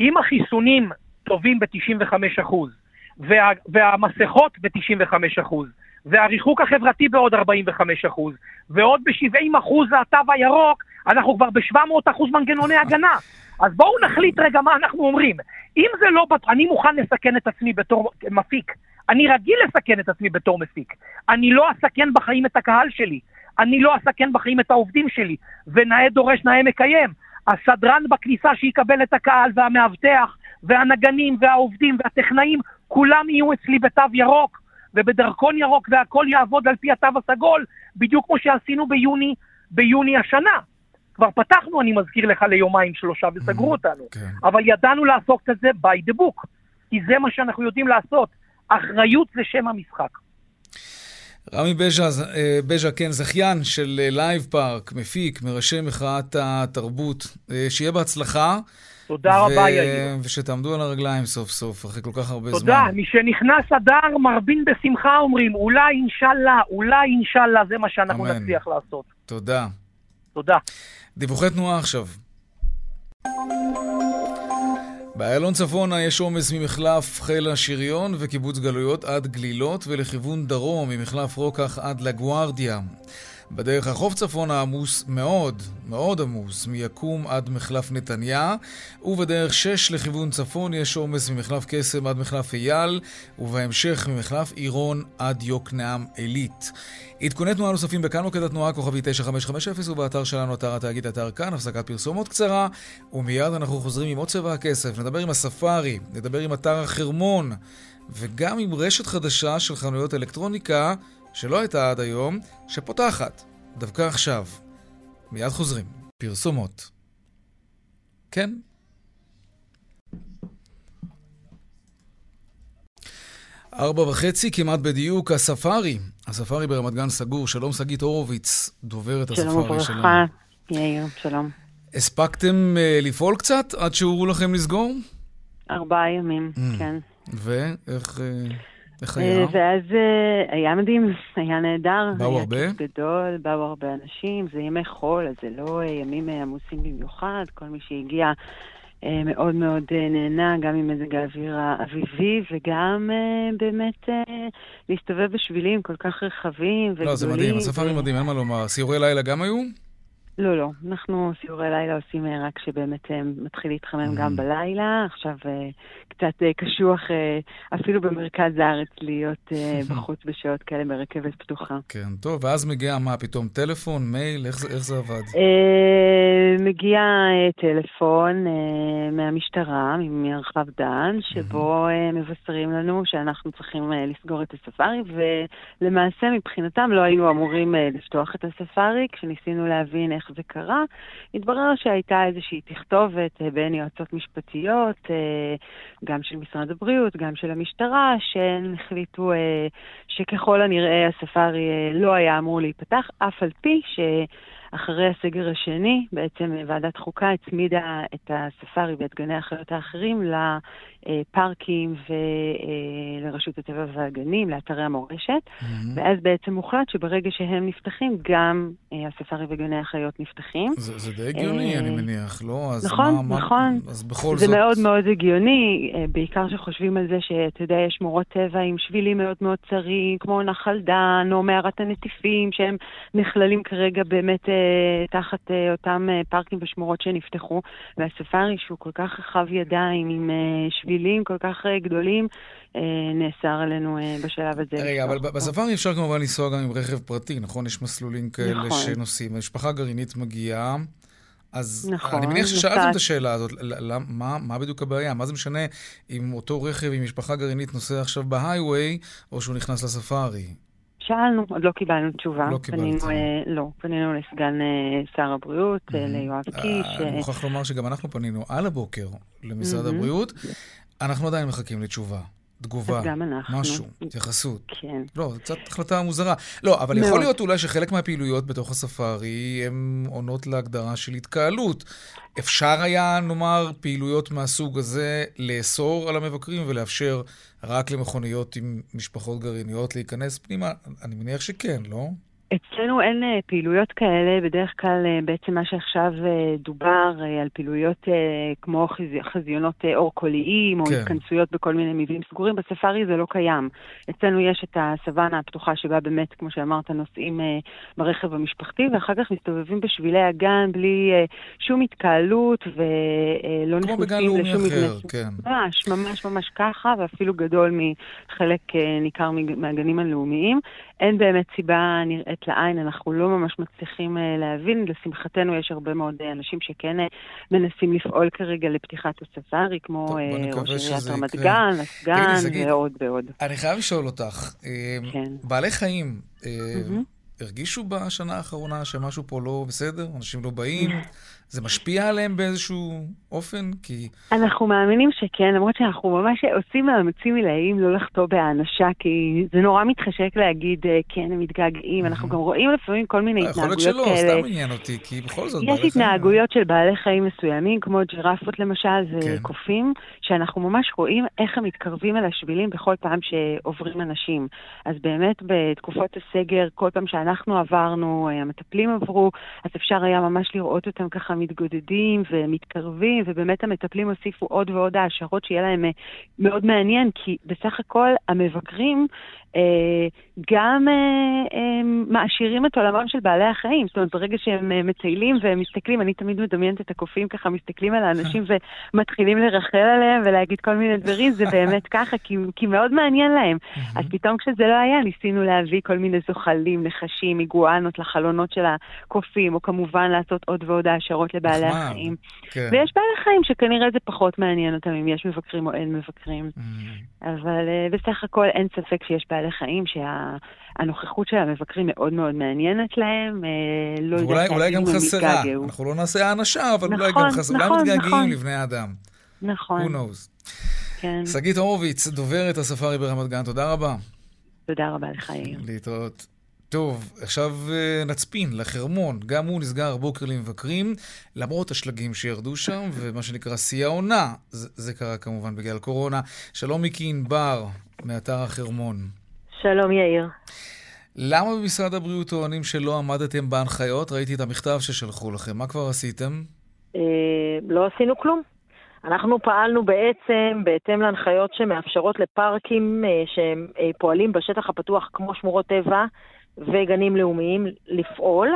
אם החיסונים טובים ב-95 אחוז, וה... והמסכות ב-95 אחוז, והריחוק החברתי בעוד 45 אחוז, ועוד ב-70 אחוז התו הירוק, אנחנו כבר ב-700 אחוז מנגנוני הגנה. אז בואו נחליט רגע מה אנחנו אומרים. אם זה לא, אני מוכן לסכן את עצמי בתור מפיק. אני רגיל לסכן את עצמי בתור מפיק. אני לא אסכן בחיים את הקהל שלי. אני לא אסכן בחיים את העובדים שלי. ונאה דורש נאה מקיים. הסדרן בכניסה שיקבל את הקהל, והמאבטח, והנגנים, והעובדים, והטכנאים, כולם יהיו אצלי בתו ירוק, ובדרכון ירוק, והכל יעבוד על פי התו הסגול, בדיוק כמו שעשינו ביוני, ביוני השנה. כבר פתחנו, אני מזכיר לך, ליומיים שלושה וסגרו mm, אותנו. כן. אבל ידענו לעשות את זה by the book, כי זה מה שאנחנו יודעים לעשות. אחריות זה שם המשחק. רמי בז'ה, אה, בז'ה, כן, זכיין של Live אה, פארק, מפיק, מראשי מחאת התרבות. אה, שיהיה בהצלחה. תודה ו... רבה, יאיר. ושתעמדו על הרגליים סוף סוף, אחרי כל כך הרבה תודה. זמן. תודה, משנכנס אדר מרבין בשמחה אומרים, אולי אינשאללה, אולי אינשאללה, זה מה שאנחנו אמן. נצליח לעשות. תודה. תודה. דיווחי תנועה עכשיו. באיילון צפונה יש עומס ממחלף חיל השריון וקיבוץ גלויות עד גלילות ולכיוון דרום ממחלף רוקח עד לגוארדיה. בדרך החוף צפונה עמוס מאוד, מאוד עמוס, מיקום עד מחלף נתניה, ובדרך 6 לכיוון צפון יש עומס ממחלף קסם עד מחלף אייל, ובהמשך ממחלף עירון עד יוקנעם עילית. עדכוני תנועה נוספים בכאן מוקד התנועה, כוכבי 9550, ובאתר שלנו, אתר התאגיד, אתר כאן, הפסקת פרסומות קצרה, ומיד אנחנו חוזרים עם עוד צבע הכסף, נדבר עם הספארי, נדבר עם אתר החרמון, וגם עם רשת חדשה של חנויות אלקטרוניקה, שלא הייתה עד היום, שפותחת, דווקא עכשיו. מיד חוזרים. פרסומות. כן, ארבע וחצי, כמעט בדיוק, הספארי. הספארי ברמת גן סגור. שלום, שגית הורוביץ, דוברת הספארי שלנו. שלום וברכה, יאיר, שלום. הספקתם uh, לפעול קצת עד שהורו לכם לסגור? ארבעה ימים, mm. כן. ואיך... Uh... איך היה? אה, ואז uh, היה מדהים, היה נהדר. באו הרבה? היה כיף גדול, באו הרבה אנשים, זה ימי חול, אז זה לא ימים עמוסים במיוחד, כל מי שהגיע אה, מאוד מאוד אה, נהנה, גם עם מזג האוויר האביבי, וגם אה, באמת להסתובב בשבילים כל כך רחבים וגדולים. לא, זה מדהים, הספארי מדהים, אין מה לומר. סיורי לילה גם היו? לא, לא. אנחנו סיורי לילה עושים רק כשבאמת מתחיל להתחמם גם mm. בלילה. עכשיו קצת קשוח אפילו במרכז הארץ להיות בחוץ בשעות כאלה ברכבת פתוחה. כן, טוב, ואז מגיע מה, פתאום טלפון, מייל, איך זה, איך זה עבד? מגיע טלפון מהמשטרה, ממרחב דן, שבו מבשרים לנו שאנחנו צריכים לסגור את הספארי, ולמעשה מבחינתם לא היינו אמורים לפתוח את הספארי. כשניסינו להבין איך זה קרה, התברר שהייתה איזושהי תכתובת בין יועצות משפטיות, גם של משרד הבריאות, גם של המשטרה, שהן החליטו שככל הנראה הספארי לא היה אמור להיפתח, אף על פי ש... אחרי הסגר השני, בעצם ועדת חוקה הצמידה את הספארי ואת גני החיות האחרים לפארקים ולרשות הטבע והגנים, לאתרי המורשת, mm-hmm. ואז בעצם הוחלט שברגע שהם נפתחים, גם הספארי וגני החיות נפתחים. זה, זה די הגיוני, אני מניח, לא? אז נכון, מה, נכון. מה, אז בכל זה זאת... זה מאוד מאוד הגיוני, בעיקר שחושבים על זה שאתה יודע, יש שמורות טבע עם שבילים מאוד מאוד צרים, כמו נחל דן או מערת הנטיפים, שהם נכללים כרגע באמת אה, תחת אה, אותם אה, פארקים ושמורות שנפתחו, והספארי שהוא כל כך רחב ידיים, עם אה, שבילים כל כך אה, גדולים, אה, נאסר עלינו אה, בשלב הזה. רגע, אבל בספארי אפשר כמובן לנסוע גם עם רכב פרטי, נכון? יש מסלולים כאלה נכון. שנוסעים. משפחה גרעינית מגיעה. אז נכון, אני מניח ששאלתם נוסעת. את השאלה הזאת, ל- ל- מה, מה בדיוק הבעיה? מה זה משנה אם אותו רכב עם משפחה גרעינית נוסע עכשיו בהיי-ווי, או שהוא נכנס לספארי? שאלנו, עוד לא קיבלנו תשובה. לא קיבלתם. פנינו, אה, לא, פנינו לסגן אה, שר הבריאות, אה, ליואב קיש. אני מוכרח לומר שגם אנחנו פנינו על הבוקר למשרד מהמם. הבריאות. אנחנו עדיין מחכים לתשובה, תגובה, אז גם אנחנו. משהו, התייחסות. כן. לא, זו קצת החלטה מוזרה. לא, אבל יכול מאוד. להיות אולי שחלק מהפעילויות בתוך הספארי הן עונות להגדרה של התקהלות. אפשר היה, נאמר, פעילויות מהסוג הזה לאסור על המבקרים ולאפשר רק למכוניות עם משפחות גרעיניות להיכנס פנימה? אני מניח שכן, לא? אצלנו אין אה, פעילויות כאלה, בדרך כלל אה, בעצם מה שעכשיו אה, דובר על פעילויות כמו חזי, חזיונות אור קוליים או כן. התכנסויות בכל מיני מבנים סגורים, בספארי זה לא קיים. אצלנו יש את הסוואנה הפתוחה שבה באמת, כמו שאמרת, נוסעים ברכב המשפחתי ואחר כך מסתובבים בשבילי הגן בלי שום התקהלות ולא כמו בגן נכנסים לאומי לשום מבנה. כן. ממש, ממש ממש ככה, ואפילו גדול מחלק ניכר מהגנים הלאומיים. אין באמת סיבה נראית לעין, אנחנו לא ממש מצליחים אה, להבין. לשמחתנו יש הרבה מאוד אה, אנשים שכן אה, מנסים לפעול כרגע לפתיחת הספארי, כמו טוב, ראש עיריית רמת. גן, הסגן ועוד ועוד. אני חייב לשאול אותך, כן. בעלי חיים. הרגישו בשנה האחרונה שמשהו פה לא בסדר? אנשים לא באים? זה משפיע עליהם באיזשהו אופן? כי... אנחנו מאמינים שכן, למרות שאנחנו ממש עושים מאמצים עילאיים לא לחטוא בהאנשה, כי זה נורא מתחשק להגיד, אה, כן, הם מתגעגעים. אנחנו גם רואים לפעמים כל מיני אה, יכול להיות התנהגויות שלא, כאלה. סתם עניין אותי, כי בכל זאת, יש. התנהגויות של בעלי חיים מסוימים, כמו ג'ירפות למשל כן. וקופים, שאנחנו ממש רואים איך הם מתקרבים אל השבילים בכל פעם שעוברים אנשים. אז באמת בתקופות הסגר, כל פעם שאנחנו עברנו, אה, המטפלים עברו, אז אפשר היה ממש לראות אותם ככה מתגודדים ומתקרבים, ובאמת המטפלים הוסיפו עוד ועוד העשרות שיהיה להם אה, מאוד מעניין, כי בסך הכל המבקרים גם אה, אה, מעשירים את עולמם של בעלי החיים. זאת אומרת, ברגע שהם אה, מטיילים והם מסתכלים, אני תמיד מדמיינת את הקופים ככה, מסתכלים על האנשים ומתחילים לרחל עליהם ולהגיד כל מיני דברים, זה באמת ככה, כי, כי מאוד מעניין להם. אז פתאום כשזה לא היה, ניסינו להביא כל מיני זוחלים, נחשים, איגואנות לחלונות של הקופים, או כמובן לעשות עוד ועוד העשרות לבעלי החיים. כן. ויש בעלי חיים שכנראה זה פחות מעניין אותם אם יש מבקרים או אין מבקרים. אבל בסך הכל אין ספק שיש בעלי חיים שהנוכחות של המבקרים מאוד מאוד מעניינת להם. Uh, לא ואולי אולי להגיד גם חסרה. יתגעגעו. אנחנו לא נעשה האנשה, אבל אולי נכון, גם חסרה. אולי נכון, מתגעגעים נכון. לבני האדם. נכון, Who knows. כן. שגית הורוביץ, דוברת הספארי ברמת גן, תודה רבה. תודה רבה לך, יאיר. להתראות. טוב, עכשיו אה, נצפין לחרמון. גם הוא נסגר הבוקר למבקרים, למרות השלגים שירדו שם, ומה שנקרא שיא העונה. זה, זה קרה כמובן בגלל קורונה. שלום מיקי ענבר, מאתר החרמון. שלום יאיר. למה במשרד הבריאות טוענים שלא עמדתם בהנחיות? ראיתי את המכתב ששלחו לכם. מה כבר עשיתם? אה, לא עשינו כלום. אנחנו פעלנו בעצם בהתאם להנחיות שמאפשרות לפארקים אה, שפועלים בשטח הפתוח כמו שמורות טבע וגנים לאומיים לפעול,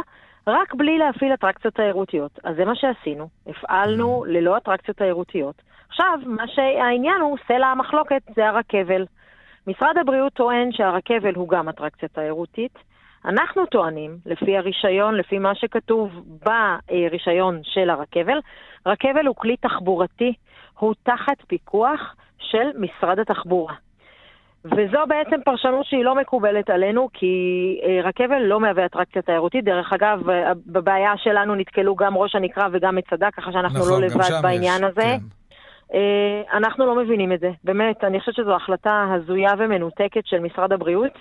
רק בלי להפעיל אטרקציות תיירותיות. אז זה מה שעשינו, הפעלנו ללא אטרקציות תיירותיות. עכשיו, מה שהעניין הוא, סלע המחלוקת זה הרכבל. משרד הבריאות טוען שהרכבל הוא גם אטרקציה תיירותית. אנחנו טוענים, לפי הרישיון, לפי מה שכתוב ברישיון של הרכבל, רכבל הוא כלי תחבורתי, הוא תחת פיקוח של משרד התחבורה. וזו בעצם פרשנות שהיא לא מקובלת עלינו, כי אה, רכבל לא מהווה אטרקציה תיירותית. דרך אגב, אה, בבעיה שלנו נתקלו גם ראש הנקרה וגם מצדה, ככה שאנחנו נכון, לא לבד בעניין יש, הזה. כן. אה, אנחנו לא מבינים את זה. באמת, אני חושבת שזו החלטה הזויה ומנותקת של משרד הבריאות.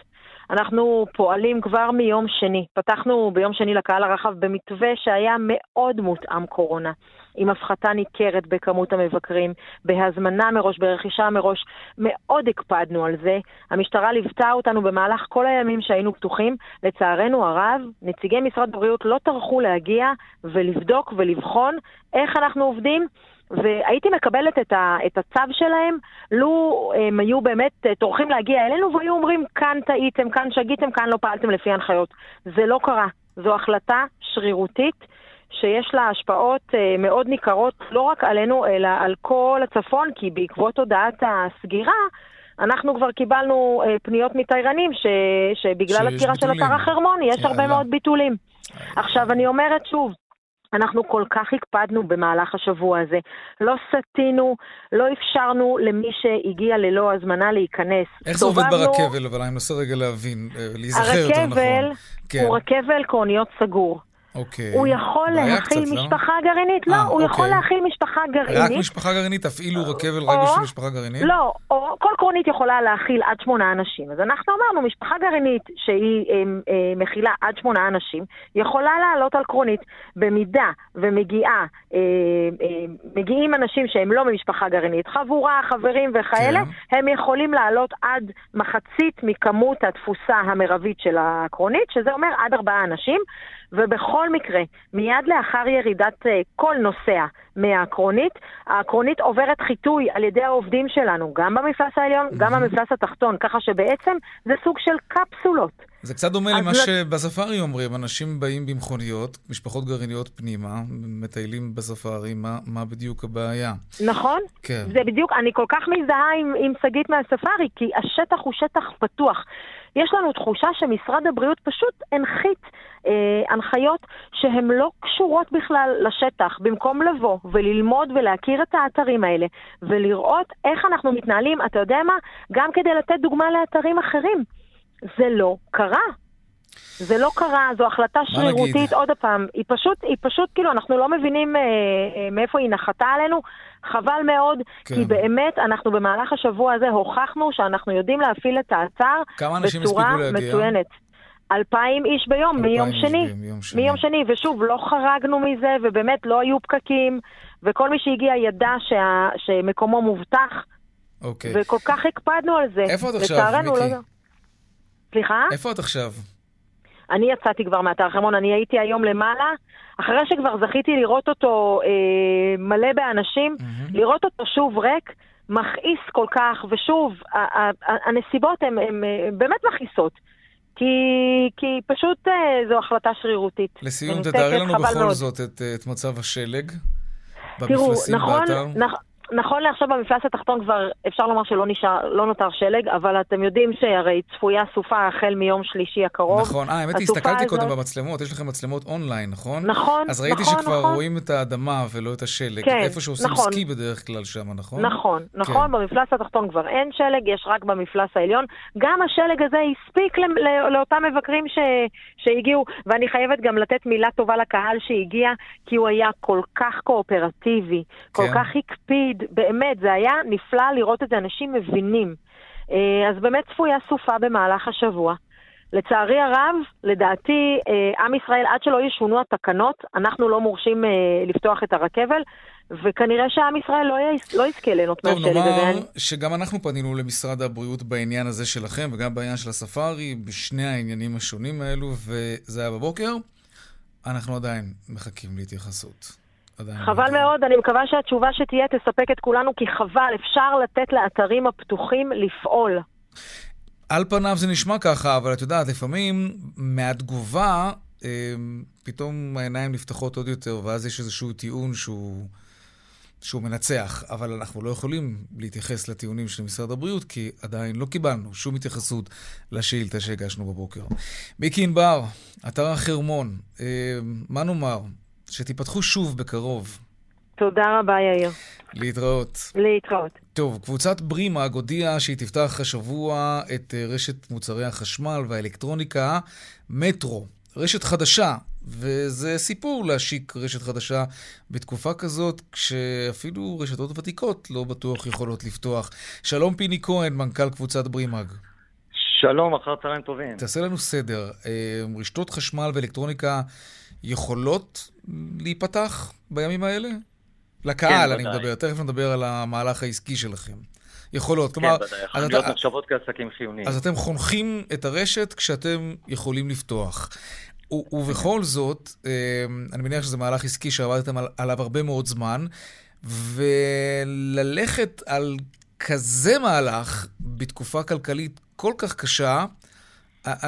אנחנו פועלים כבר מיום שני. פתחנו ביום שני לקהל הרחב במתווה שהיה מאוד מותאם קורונה. עם הפחתה ניכרת בכמות המבקרים, בהזמנה מראש, ברכישה מראש. מאוד הקפדנו על זה. המשטרה ליוותה אותנו במהלך כל הימים שהיינו פתוחים. לצערנו הרב, נציגי משרד הבריאות לא טרחו להגיע ולבדוק ולבחון איך אנחנו עובדים. והייתי מקבלת את, ה, את הצו שלהם, לו הם היו באמת אה, טורחים להגיע אלינו והיו אומרים, כאן טעיתם, כאן שגיתם, כאן לא פעלתם לפי הנחיות. זה לא קרה. זו החלטה שרירותית שיש לה השפעות אה, מאוד ניכרות, לא רק עלינו, אלא על כל הצפון, כי בעקבות הודעת הסגירה, אנחנו כבר קיבלנו אה, פניות מתיירנים ש, שבגלל הסגירה של אתר החרמון יש הרבה מאוד ביטולים. עכשיו, אני אומרת שוב, אנחנו כל כך הקפדנו במהלך השבוע הזה. לא סטינו, לא אפשרנו למי שהגיע ללא הזמנה להיכנס. איך זה עובד ברכבל? אבל אני מנסה רגע להבין, אה, להיזכר יותר נכון. הרכבל הוא רכבל קרוניות סגור. אוקיי. הוא יכול להכיל קצת, לא? משפחה לא? גרעינית? לא, 아, הוא אוקיי. יכול להכיל משפחה גרעינית. רק משפחה גרעינית? תפעילו רכבל רק בשביל משפחה גרעינית? לא, או כל קרונית יכולה להכיל עד שמונה אנשים. אז אנחנו אמרנו, משפחה גרעינית שהיא אה, אה, מכילה עד שמונה אנשים, יכולה לעלות על קרונית. במידה ומגיעה, אה, אה, מגיעים אנשים שהם לא ממשפחה גרעינית, חבורה, חברים וכאלה, כן. הם יכולים לעלות עד מחצית מכמות התפוסה המרבית של הקרונית, שזה אומר עד ארבעה אנשים. ובכל מקרה, מיד לאחר ירידת uh, כל נוסע מהקרונית, הקרונית עוברת חיטוי על ידי העובדים שלנו, גם במפלס העליון, גם במפלס התחתון, ככה שבעצם זה סוג של קפסולות. זה קצת דומה למה לת... שבספארי אומרים, אנשים באים במכוניות, משפחות גרעיניות פנימה, מטיילים בספארי, מה, מה בדיוק הבעיה? נכון, כן. זה בדיוק, אני כל כך מזדהה עם שגית מהספארי, כי השטח הוא שטח פתוח. יש לנו תחושה שמשרד הבריאות פשוט הנחית אה, הנחיות שהן לא קשורות בכלל לשטח. במקום לבוא וללמוד ולהכיר את האתרים האלה ולראות איך אנחנו מתנהלים, אתה יודע מה? גם כדי לתת דוגמה לאתרים אחרים. זה לא קרה. זה לא קרה, זו החלטה שרירותית, עוד פעם, היא פשוט, היא פשוט, כאילו, אנחנו לא מבינים אה, אה, מאיפה היא נחתה עלינו, חבל מאוד, כן. כי באמת, אנחנו במהלך השבוע הזה הוכחנו שאנחנו יודעים להפעיל את האתר בצורה מצוינת. אלפיים איש ביום, מיום שני. מיום שני. מיום שני, ושוב, לא חרגנו מזה, ובאמת לא היו פקקים, וכל מי שהגיע ידע שה, שמקומו מובטח. אוקיי. וכל כך הקפדנו על זה. איפה את עכשיו, מיקי? לא... סליחה? איפה את עכשיו? אני יצאתי כבר מאתר חרמון, אני הייתי היום למעלה, אחרי שכבר זכיתי לראות אותו אה, מלא באנשים, mm-hmm. לראות אותו שוב ריק, מכעיס כל כך, ושוב, הנסיבות הן באמת מכעיסות. כי, כי פשוט אה, זו החלטה שרירותית. לסיום, תתארי לנו בכל מאוד. זאת את, את מצב השלג במפלסים תראו, נכון, באתר. נכון, נכון לעכשיו במפלס התחתון כבר אפשר לומר שלא נשאר, לא נותר שלג, אבל אתם יודעים שהרי צפויה סופה החל מיום שלישי הקרוב. נכון, אה, האמת היא, הסתכלתי הזאת... קודם במצלמות, יש לכם מצלמות אונליין, נכון? נכון, אז ראיתי נכון, שכבר נכון. רואים את האדמה ולא את השלג. כן, איפה שעושים נכון. סקי בדרך כלל שם, נכון? נכון, נכון, כן. במפלס התחתון כבר אין שלג, יש רק במפלס העליון. גם השלג הזה הספיק לא, לאותם מבקרים ש... שהגיעו, ואני חייבת גם לתת מילה טובה לקהל שהגיע, כי הוא היה כל כך קואופרטיבי, כל כן. כך הקפיד, באמת, זה היה נפלא לראות את זה, אנשים מבינים. אה, אז באמת צפויה סופה במהלך השבוע. לצערי הרב, לדעתי, אה, עם ישראל, עד שלא ישונו התקנות, אנחנו לא מורשים אה, לפתוח את הרכבל, וכנראה שעם ישראל לא, יס... לא יזכה ליהנות מהשלג הזה. טוב, נאמר שגם אנחנו פנינו למשרד הבריאות בעניין הזה שלכם, וגם בעניין של הספארי, בשני העניינים השונים האלו, וזה היה בבוקר. אנחנו עדיין מחכים להתייחסות. חבל מאוד, אני מקווה שהתשובה שתהיה תספק את כולנו, כי חבל, אפשר לתת לאתרים הפתוחים לפעול. על פניו זה נשמע ככה, אבל את יודעת, לפעמים מהתגובה, אה, פתאום העיניים נפתחות עוד יותר, ואז יש איזשהו טיעון שהוא, שהוא מנצח. אבל אנחנו לא יכולים להתייחס לטיעונים של משרד הבריאות, כי עדיין לא קיבלנו שום התייחסות לשאילתה שהגשנו בבוקר. מיקי ענבר, אתר החרמון, אה, מה נאמר? שתיפתחו שוב בקרוב. תודה רבה, יאיר. להתראות. להתראות. טוב, קבוצת ברימאג הודיעה שהיא תפתח השבוע את אה, רשת מוצרי החשמל והאלקטרוניקה, מטרו. רשת חדשה, וזה סיפור להשיק רשת חדשה בתקופה כזאת, כשאפילו רשתות ותיקות לא בטוח יכולות לפתוח. שלום פיני כהן, מנכ"ל קבוצת ברימאג. שלום, אחר צהריים טובים. תעשה לנו סדר. אה, רשתות חשמל ואלקטרוניקה יכולות להיפתח בימים האלה? לקהל, כן, אני מדבר. תכף נדבר על המהלך העסקי שלכם. יכולות. כן, כלומר, ודאי, החנויות נחשבות כעסקים חיוניים. אז אתם חונכים את הרשת כשאתם יכולים לפתוח. ובכל זאת, אה, אני מניח שזה מהלך עסקי שעבדתם עליו הרבה מאוד זמן, וללכת על כזה מהלך בתקופה כלכלית כל כך קשה,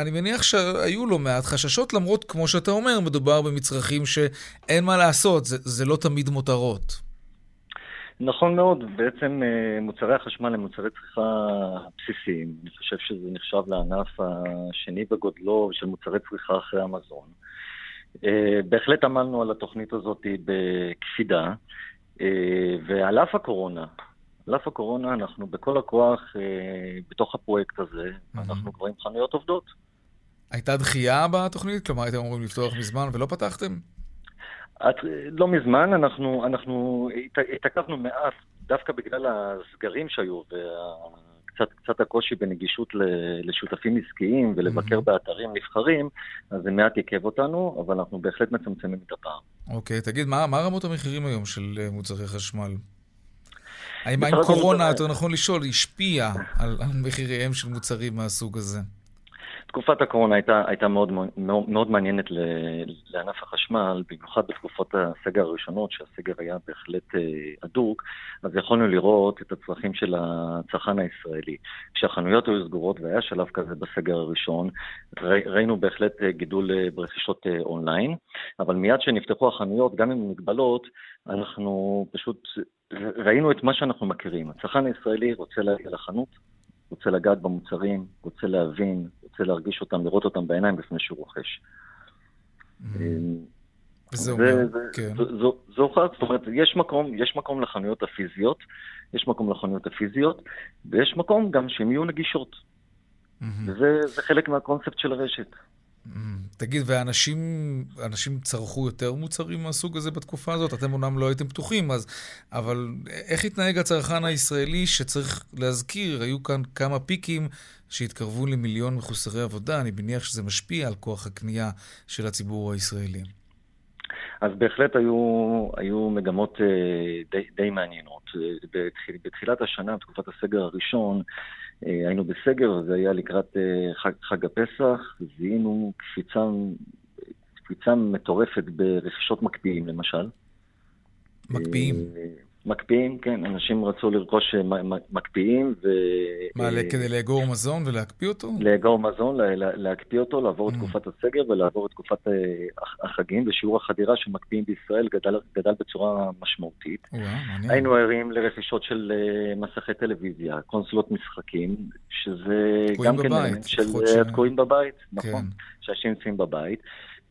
אני מניח שהיו לא מעט חששות, למרות, כמו שאתה אומר, מדובר במצרכים שאין מה לעשות, זה, זה לא תמיד מותרות. נכון מאוד, בעצם אה, מוצרי החשמל הם מוצרי צריכה בסיסיים. אני חושב שזה נחשב לענף השני בגודלו של מוצרי צריכה אחרי המזון. אה, בהחלט עמלנו על התוכנית הזאת בקפידה, אה, ועל אף הקורונה, על אף הקורונה אנחנו בכל הכוח בתוך הפרויקט הזה, אנחנו כבר עם חנויות עובדות. הייתה דחייה בתוכנית? כלומר, הייתם אמורים לפתוח מזמן ולא פתחתם? את, לא מזמן, אנחנו, אנחנו התעכבנו מעט, דווקא בגלל הסגרים שהיו וקצת קצת הקושי בנגישות לשותפים עסקיים ולבקר mm-hmm. באתרים נבחרים, אז זה מעט עיכב אותנו, אבל אנחנו בהחלט מצמצמים את הפער. אוקיי, okay, תגיד, מה, מה רמות המחירים היום של אה, מוצרי חשמל? האם קורונה, יותר נכון לשאול, השפיעה על, מחיריהם של מוצרים מהסוג הזה? תקופת הקורונה הייתה, הייתה מאוד, מאוד, מאוד מעניינת לענף החשמל, במיוחד בתקופות הסגר הראשונות, שהסגר היה בהחלט אה, הדוק, אז יכולנו לראות את הצרכים של הצרכן הישראלי. כשהחנויות היו סגורות, והיה שלב כזה בסגר הראשון, ראינו בהחלט אה, גידול אה, ברכישות אונליין, אבל מיד כשנפתחו החנויות, גם עם מגבלות, אנחנו פשוט ראינו את מה שאנחנו מכירים. הצרכן הישראלי רוצה להגיע לחנות, רוצה לגעת במוצרים, רוצה להבין, רוצה להרגיש אותם, לראות אותם בעיניים לפני שהוא רוכש. וזה אומר, כן. זו זאת אומרת, יש מקום, יש מקום לחנויות הפיזיות, יש מקום לחנויות הפיזיות, ויש מקום גם שהן יהיו נגישות. וזה חלק מהקונספט של הרשת. תגיד, ואנשים אנשים צרכו יותר מוצרים מהסוג הזה בתקופה הזאת? אתם אומנם לא הייתם פתוחים, אז... אבל איך התנהג הצרכן הישראלי שצריך להזכיר? היו כאן כמה פיקים שהתקרבו למיליון מחוסרי עבודה. אני מניח שזה משפיע על כוח הקנייה של הציבור הישראלי. אז בהחלט היו, היו מגמות uh, די, די מעניינות. בתחיל, בתחילת השנה, בתקופת הסגר הראשון, אה, היינו בסגר, זה היה לקראת אה, חג, חג הפסח, זיהינו קפיצה, קפיצה מטורפת ברכישות מקפיאים, למשל. מקפיאים? אה, מקפיאים, כן, אנשים רצו לרכוש מקפיאים ו... מה, כדי לאגור מזון ולהקפיא אותו? לאגור מזון, להקפיא אותו, לעבור את תקופת הסגר ולעבור את תקופת החגים, ושיעור החדירה של מקפיאים בישראל גדל, גדל בצורה משמעותית. היינו ערים לרכישות של מסכי טלוויזיה, קונסולות משחקים, שזה גם כן אלמנט של תקועים בבית, נכון, כן. שאנשים נמצאים בבית.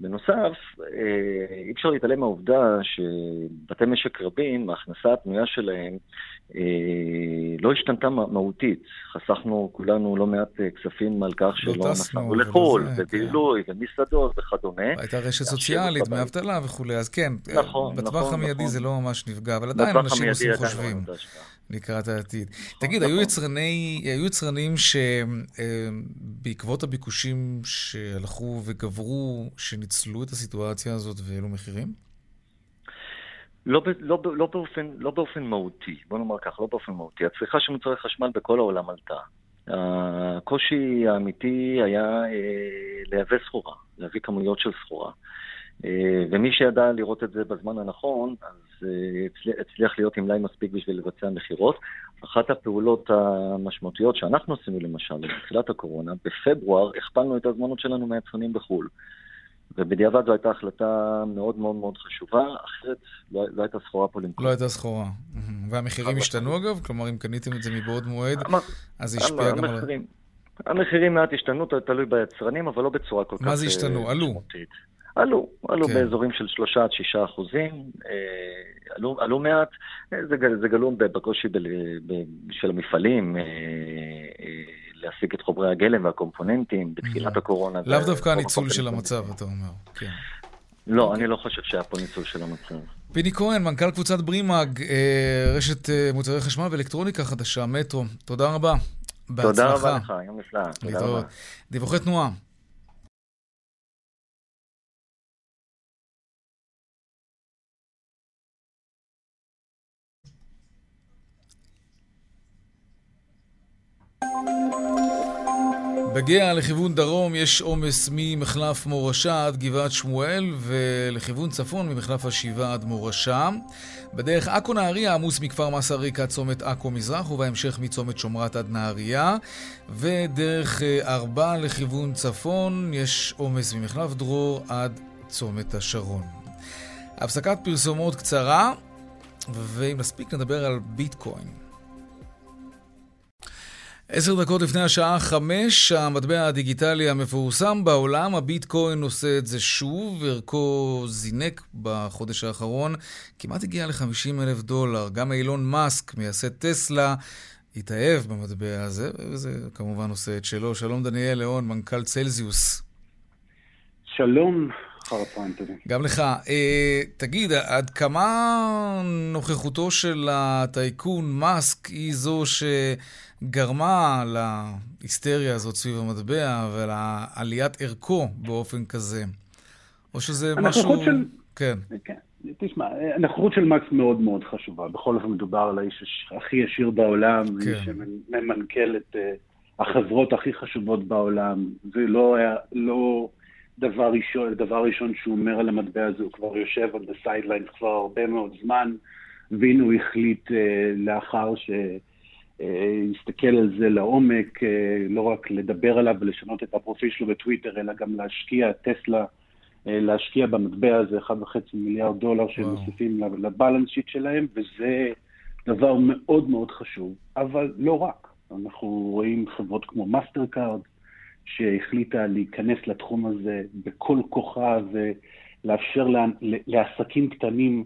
בנוסף, אה, אי אפשר להתעלם מהעובדה שבתי משק רבים, ההכנסה הפנויה שלהם אה, לא השתנתה מהותית. חסכנו כולנו לא מעט אה, כספים על כך לא שלא נסענו לחו"ל. ובילוי, כן. ומסעדות וכדומה. הייתה רשת סוציאלית, דמי אבטלה וכולי, אז כן, נכון, בטווח נכון, המיידי נכון. זה לא ממש נפגע, אבל עדיין אנשים עושים חושבים. לקראת העתיד. תגיד, היו, נכון. יצרני, היו יצרנים שבעקבות הביקושים שהלכו וגברו, שניצלו את הסיטואציה הזאת והעלו מחירים? לא, לא, לא, באופן, לא באופן מהותי, בוא נאמר כך, לא באופן מהותי. הצריכה של מוצרי חשמל בכל העולם עלתה. הקושי האמיתי היה אה, לייבא סחורה, להביא כמויות של סחורה. אה, ומי שידע לראות את זה בזמן הנכון, אז אה, הצליח להיות עם מלאי מספיק בשביל לבצע מכירות. אחת הפעולות המשמעותיות שאנחנו עשינו למשל, בתחילת הקורונה, בפברואר הכפלנו את ההזמנות שלנו מהיצרנים בחו"ל. ובדיעבד זו הייתה החלטה מאוד מאוד מאוד חשובה, אחרת לא, לא הייתה סחורה פה למכור. לא הייתה סחורה. והמחירים השתנו אגב? כלומר, אם קניתם את זה מבעוד מועד, אז זה השפיע גם על... המחירים מעט השתנו, תלוי ביצרנים, אבל לא בצורה כל כך... מה זה השתנו? עלו. עלו, עלו כן. באזורים של 3 עד 6 אחוזים, אה, עלו, עלו מעט, אה, זה, זה גלום בקושי של המפעלים אה, להשיג את חומרי הגלם והקומפוננטים בתחילת mm. הקורונה. לאו דווקא הניצול של המצב, אתה אומר, כן. לא, אוקיי. אני לא חושב שהיה פה ניצול של המצב. פיני כהן, מנכ"ל קבוצת ברימאג, רשת מוצרי חשמל ואלקטרוניקה חדשה, מטרו, תודה רבה. בהצלחה. תודה רבה לך, יום נפלא. תודה רבה. דיווחי תנועה. בגאה לכיוון דרום יש עומס ממחלף מורשה עד גבעת שמואל ולכיוון צפון ממחלף השבעה עד מורשה. בדרך עכו נהריה עמוס מכפר מסריק עד צומת עכו מזרח ובהמשך מצומת שומרת עד נהריה ודרך אה, ארבע לכיוון צפון יש עומס ממחלף דרור עד צומת השרון. הפסקת פרסומות קצרה ואם נספיק נדבר על ביטקוין. עשר דקות לפני השעה חמש, המטבע הדיגיטלי המפורסם בעולם, הביטקוין עושה את זה שוב, ערכו זינק בחודש האחרון, כמעט הגיע ל-50 אלף דולר. גם אילון מאסק, מייסד טסלה, התאהב במטבע הזה, וזה כמובן עושה את שלו. שלום דניאל ליאון, מנכ"ל צלזיוס. שלום, אחר הצהריים טובים. גם לך. אה, תגיד, עד כמה נוכחותו של הטייקון מאסק היא זו שגרמה להיסטריה הזאת סביב המטבע ולעליית ערכו באופן כזה? או שזה משהו... של... כן. כן. תשמע, הנוכחות של מאסק מאוד מאוד חשובה. בכל אופן מדובר על האיש הכי עשיר בעולם, כן. איש שממנכ"ל את uh, החברות הכי חשובות בעולם. זה לא היה, לא... דבר ראשון, דבר ראשון שהוא אומר על המטבע הזה, הוא כבר יושב על ב sidelines כבר הרבה מאוד זמן, והנה הוא החליט אה, לאחר שהסתכל אה, על זה לעומק, אה, לא רק לדבר עליו ולשנות את הפרופיל שלו בטוויטר, אלא גם להשקיע, טסלה, אה, להשקיע במטבע הזה 1.5 מיליארד דולר שהם מוסיפים ל balance sheet שלהם, וזה דבר מאוד מאוד חשוב, אבל לא רק. אנחנו רואים חברות כמו מאסטר קארד, שהחליטה להיכנס לתחום הזה בכל כוחה ולאפשר לעסקים קטנים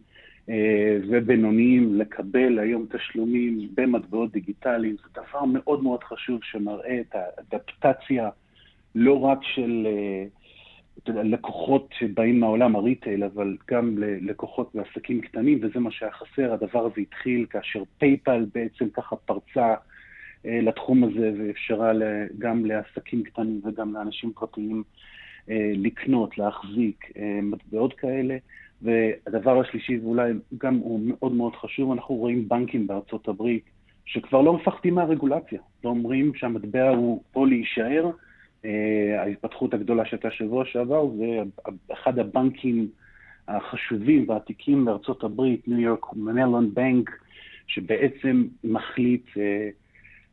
ובינוניים לקבל היום תשלומים במטבעות דיגיטליים. זה דבר מאוד מאוד חשוב שמראה את ה adaptation לא רק של אה, לקוחות שבאים מהעולם ה retail, אבל גם ללקוחות ועסקים קטנים, וזה מה שהיה חסר. הדבר הזה התחיל כאשר פייפאל בעצם ככה פרצה אה, לתחום הזה ואפשרה גם לעסקים קטנים וגם לאנשים פרטיים אה, לקנות, להחזיק אה, מטבעות כאלה. והדבר השלישי, ואולי גם הוא מאוד מאוד חשוב, אנחנו רואים בנקים בארצות הברית שכבר לא מפחדים מהרגולציה. לא אומרים שהמטבע הוא פה להישאר. ההתפתחות הגדולה שהייתה שבוע שעבר זה אחד הבנקים החשובים והעתיקים בארצות הברית, ניו יורק מנלון בנק, שבעצם מחליט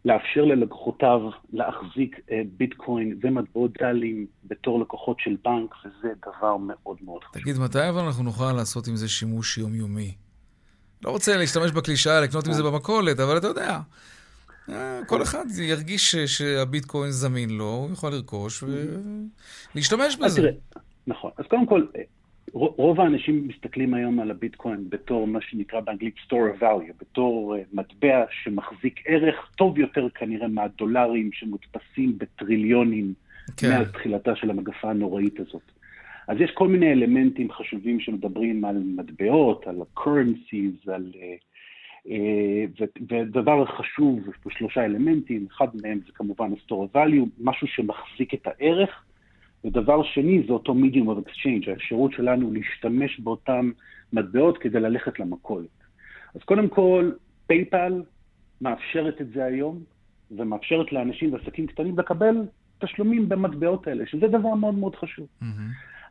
לאפשר ללקוחותיו להחזיק אה, ביטקוין ומטבעות דלים בתור לקוחות של בנק, וזה דבר מאוד מאוד חשוב. תגיד, מתי אבל אנחנו נוכל לעשות עם זה שימוש יומיומי? לא רוצה להשתמש בקלישאה, לקנות עם זה אה. במכולת, אבל אתה יודע, אה, כל אחד ירגיש שהביטקוין זמין לו, הוא יכול לרכוש ולהשתמש בזה. נכון. אז קודם כל, רוב האנשים מסתכלים היום על הביטקוין בתור מה שנקרא באנגלית store of value, בתור uh, מטבע שמחזיק ערך טוב יותר כנראה מהדולרים שמודפסים בטריליונים כן. מאז תחילתה של המגפה הנוראית הזאת. אז יש כל מיני אלמנטים חשובים שמדברים על מטבעות, על ה-currencies, על... Uh, uh, ודבר חשוב, יש פה שלושה אלמנטים, אחד מהם זה כמובן ה-store of value, משהו שמחזיק את הערך. ודבר שני זה אותו medium of exchange, האפשרות שלנו להשתמש באותן מטבעות כדי ללכת למכולת. אז קודם כל, פייפל מאפשרת את זה היום, ומאפשרת לאנשים ועסקים קטנים לקבל תשלומים במטבעות האלה, שזה דבר מאוד מאוד חשוב. Mm-hmm.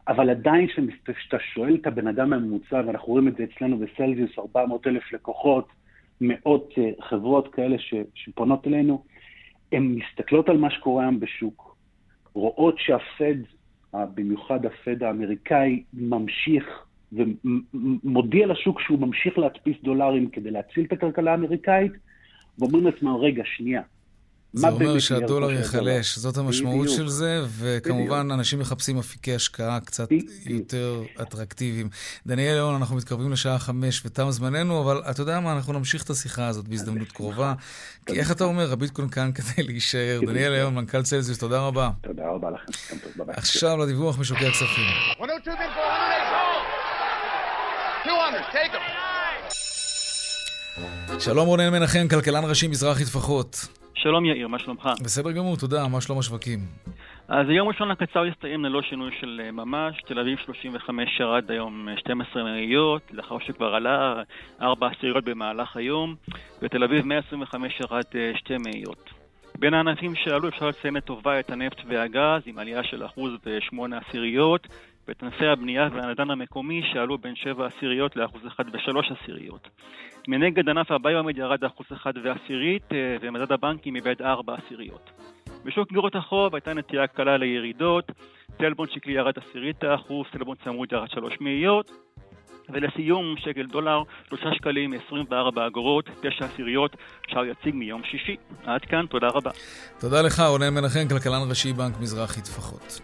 אבל עדיין כשאתה שואל את הבן אדם הממוצע, ואנחנו רואים את זה אצלנו בסלזיוס, 400 אלף לקוחות, מאות uh, חברות כאלה ש, שפונות אלינו, הן מסתכלות על מה שקורה היום בשוק, רואות שהפד, במיוחד הפד האמריקאי, ממשיך ומודיע לשוק שהוא ממשיך להדפיס דולרים כדי להציל את הכלכלה האמריקאית, ואומרים לעצמם, רגע, שנייה, זה אומר שהדולר ייחלש, זאת המשמעות בדיוק. של זה, וכמובן בדיוק. אנשים מחפשים אפיקי השקעה קצת בדיוק. יותר אטרקטיביים. דניאל ליאון, אנחנו מתקרבים לשעה חמש ותם זמננו, אבל אתה יודע מה, אנחנו נמשיך את השיחה הזאת בהזדמנות קרובה. כי איך אתה אומר, הביטקוין כאן כדי להישאר. דניאל ליאון, מנכ"ל צלזיוס, תודה רבה. תודה רבה לכם. עכשיו לדיווח משוקי הכספים. שלום רונן מנחם, כלכלן ראשי מזרחי טפחות. שלום יאיר, מה שלומך? בסדר גמור, תודה, מה שלום השווקים? אז היום ראשון הקצר יסתיים ללא שינוי של אה, ממש, תל אביב 35 ירד היום 12 מאיות, לאחר שכבר עלה 4 עשיריות במהלך היום, ותל אביב 125 ירד 2 מאיות. בין הענפים שעלו אפשר לציין לטובה את הנפט והגז, עם עלייה של אחוז ושמונה עשיריות, ואת ענפי הבנייה והנדן המקומי שעלו בין שבע עשיריות לאחוז אחד ושלוש עשיריות. מנגד ענף הביומד ירד לאחוז אחד ועשירית, אה, ומדד הבנקים איבד ארבע עשיריות. בשוק גירות החוב הייתה נטייה קלה לירידות, טלבון שקלי ירד עשירית האחוז, טלבון צמוד ירד שלוש מאיות, ולסיום, שקל דולר, 3 שקלים 24 אגורות, 9 עשיריות, שער יציג מיום שישי. עד כאן, תודה רבה. תודה לך, רונן מנחם, כלכלן ראשי בנק מזרחי טפחות.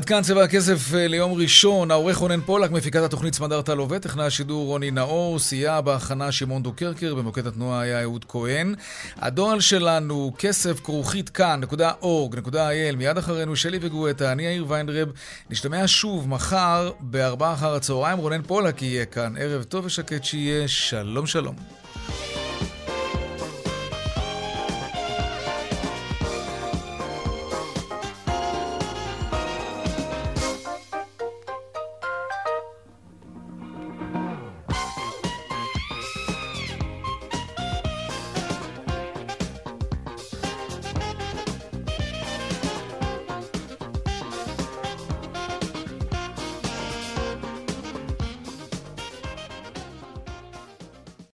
עד כאן צבע הכסף אה, ליום ראשון, העורך רונן פולק, מפיקת התוכנית סמדרת לווה, טכנאי השידור רוני נאור, סייע בהכנה שמעון דוקרקר, במוקד התנועה היה אהוד כהן. הדואל שלנו, כסף כרוכית כאן.org.il, מיד אחרינו שלי וגואטה, אני יאיר ויינדרב. נשתמע שוב מחר בארבעה אחר הצהריים, רונן פולק יהיה כאן. ערב טוב ושקט שיהיה, שלום שלום.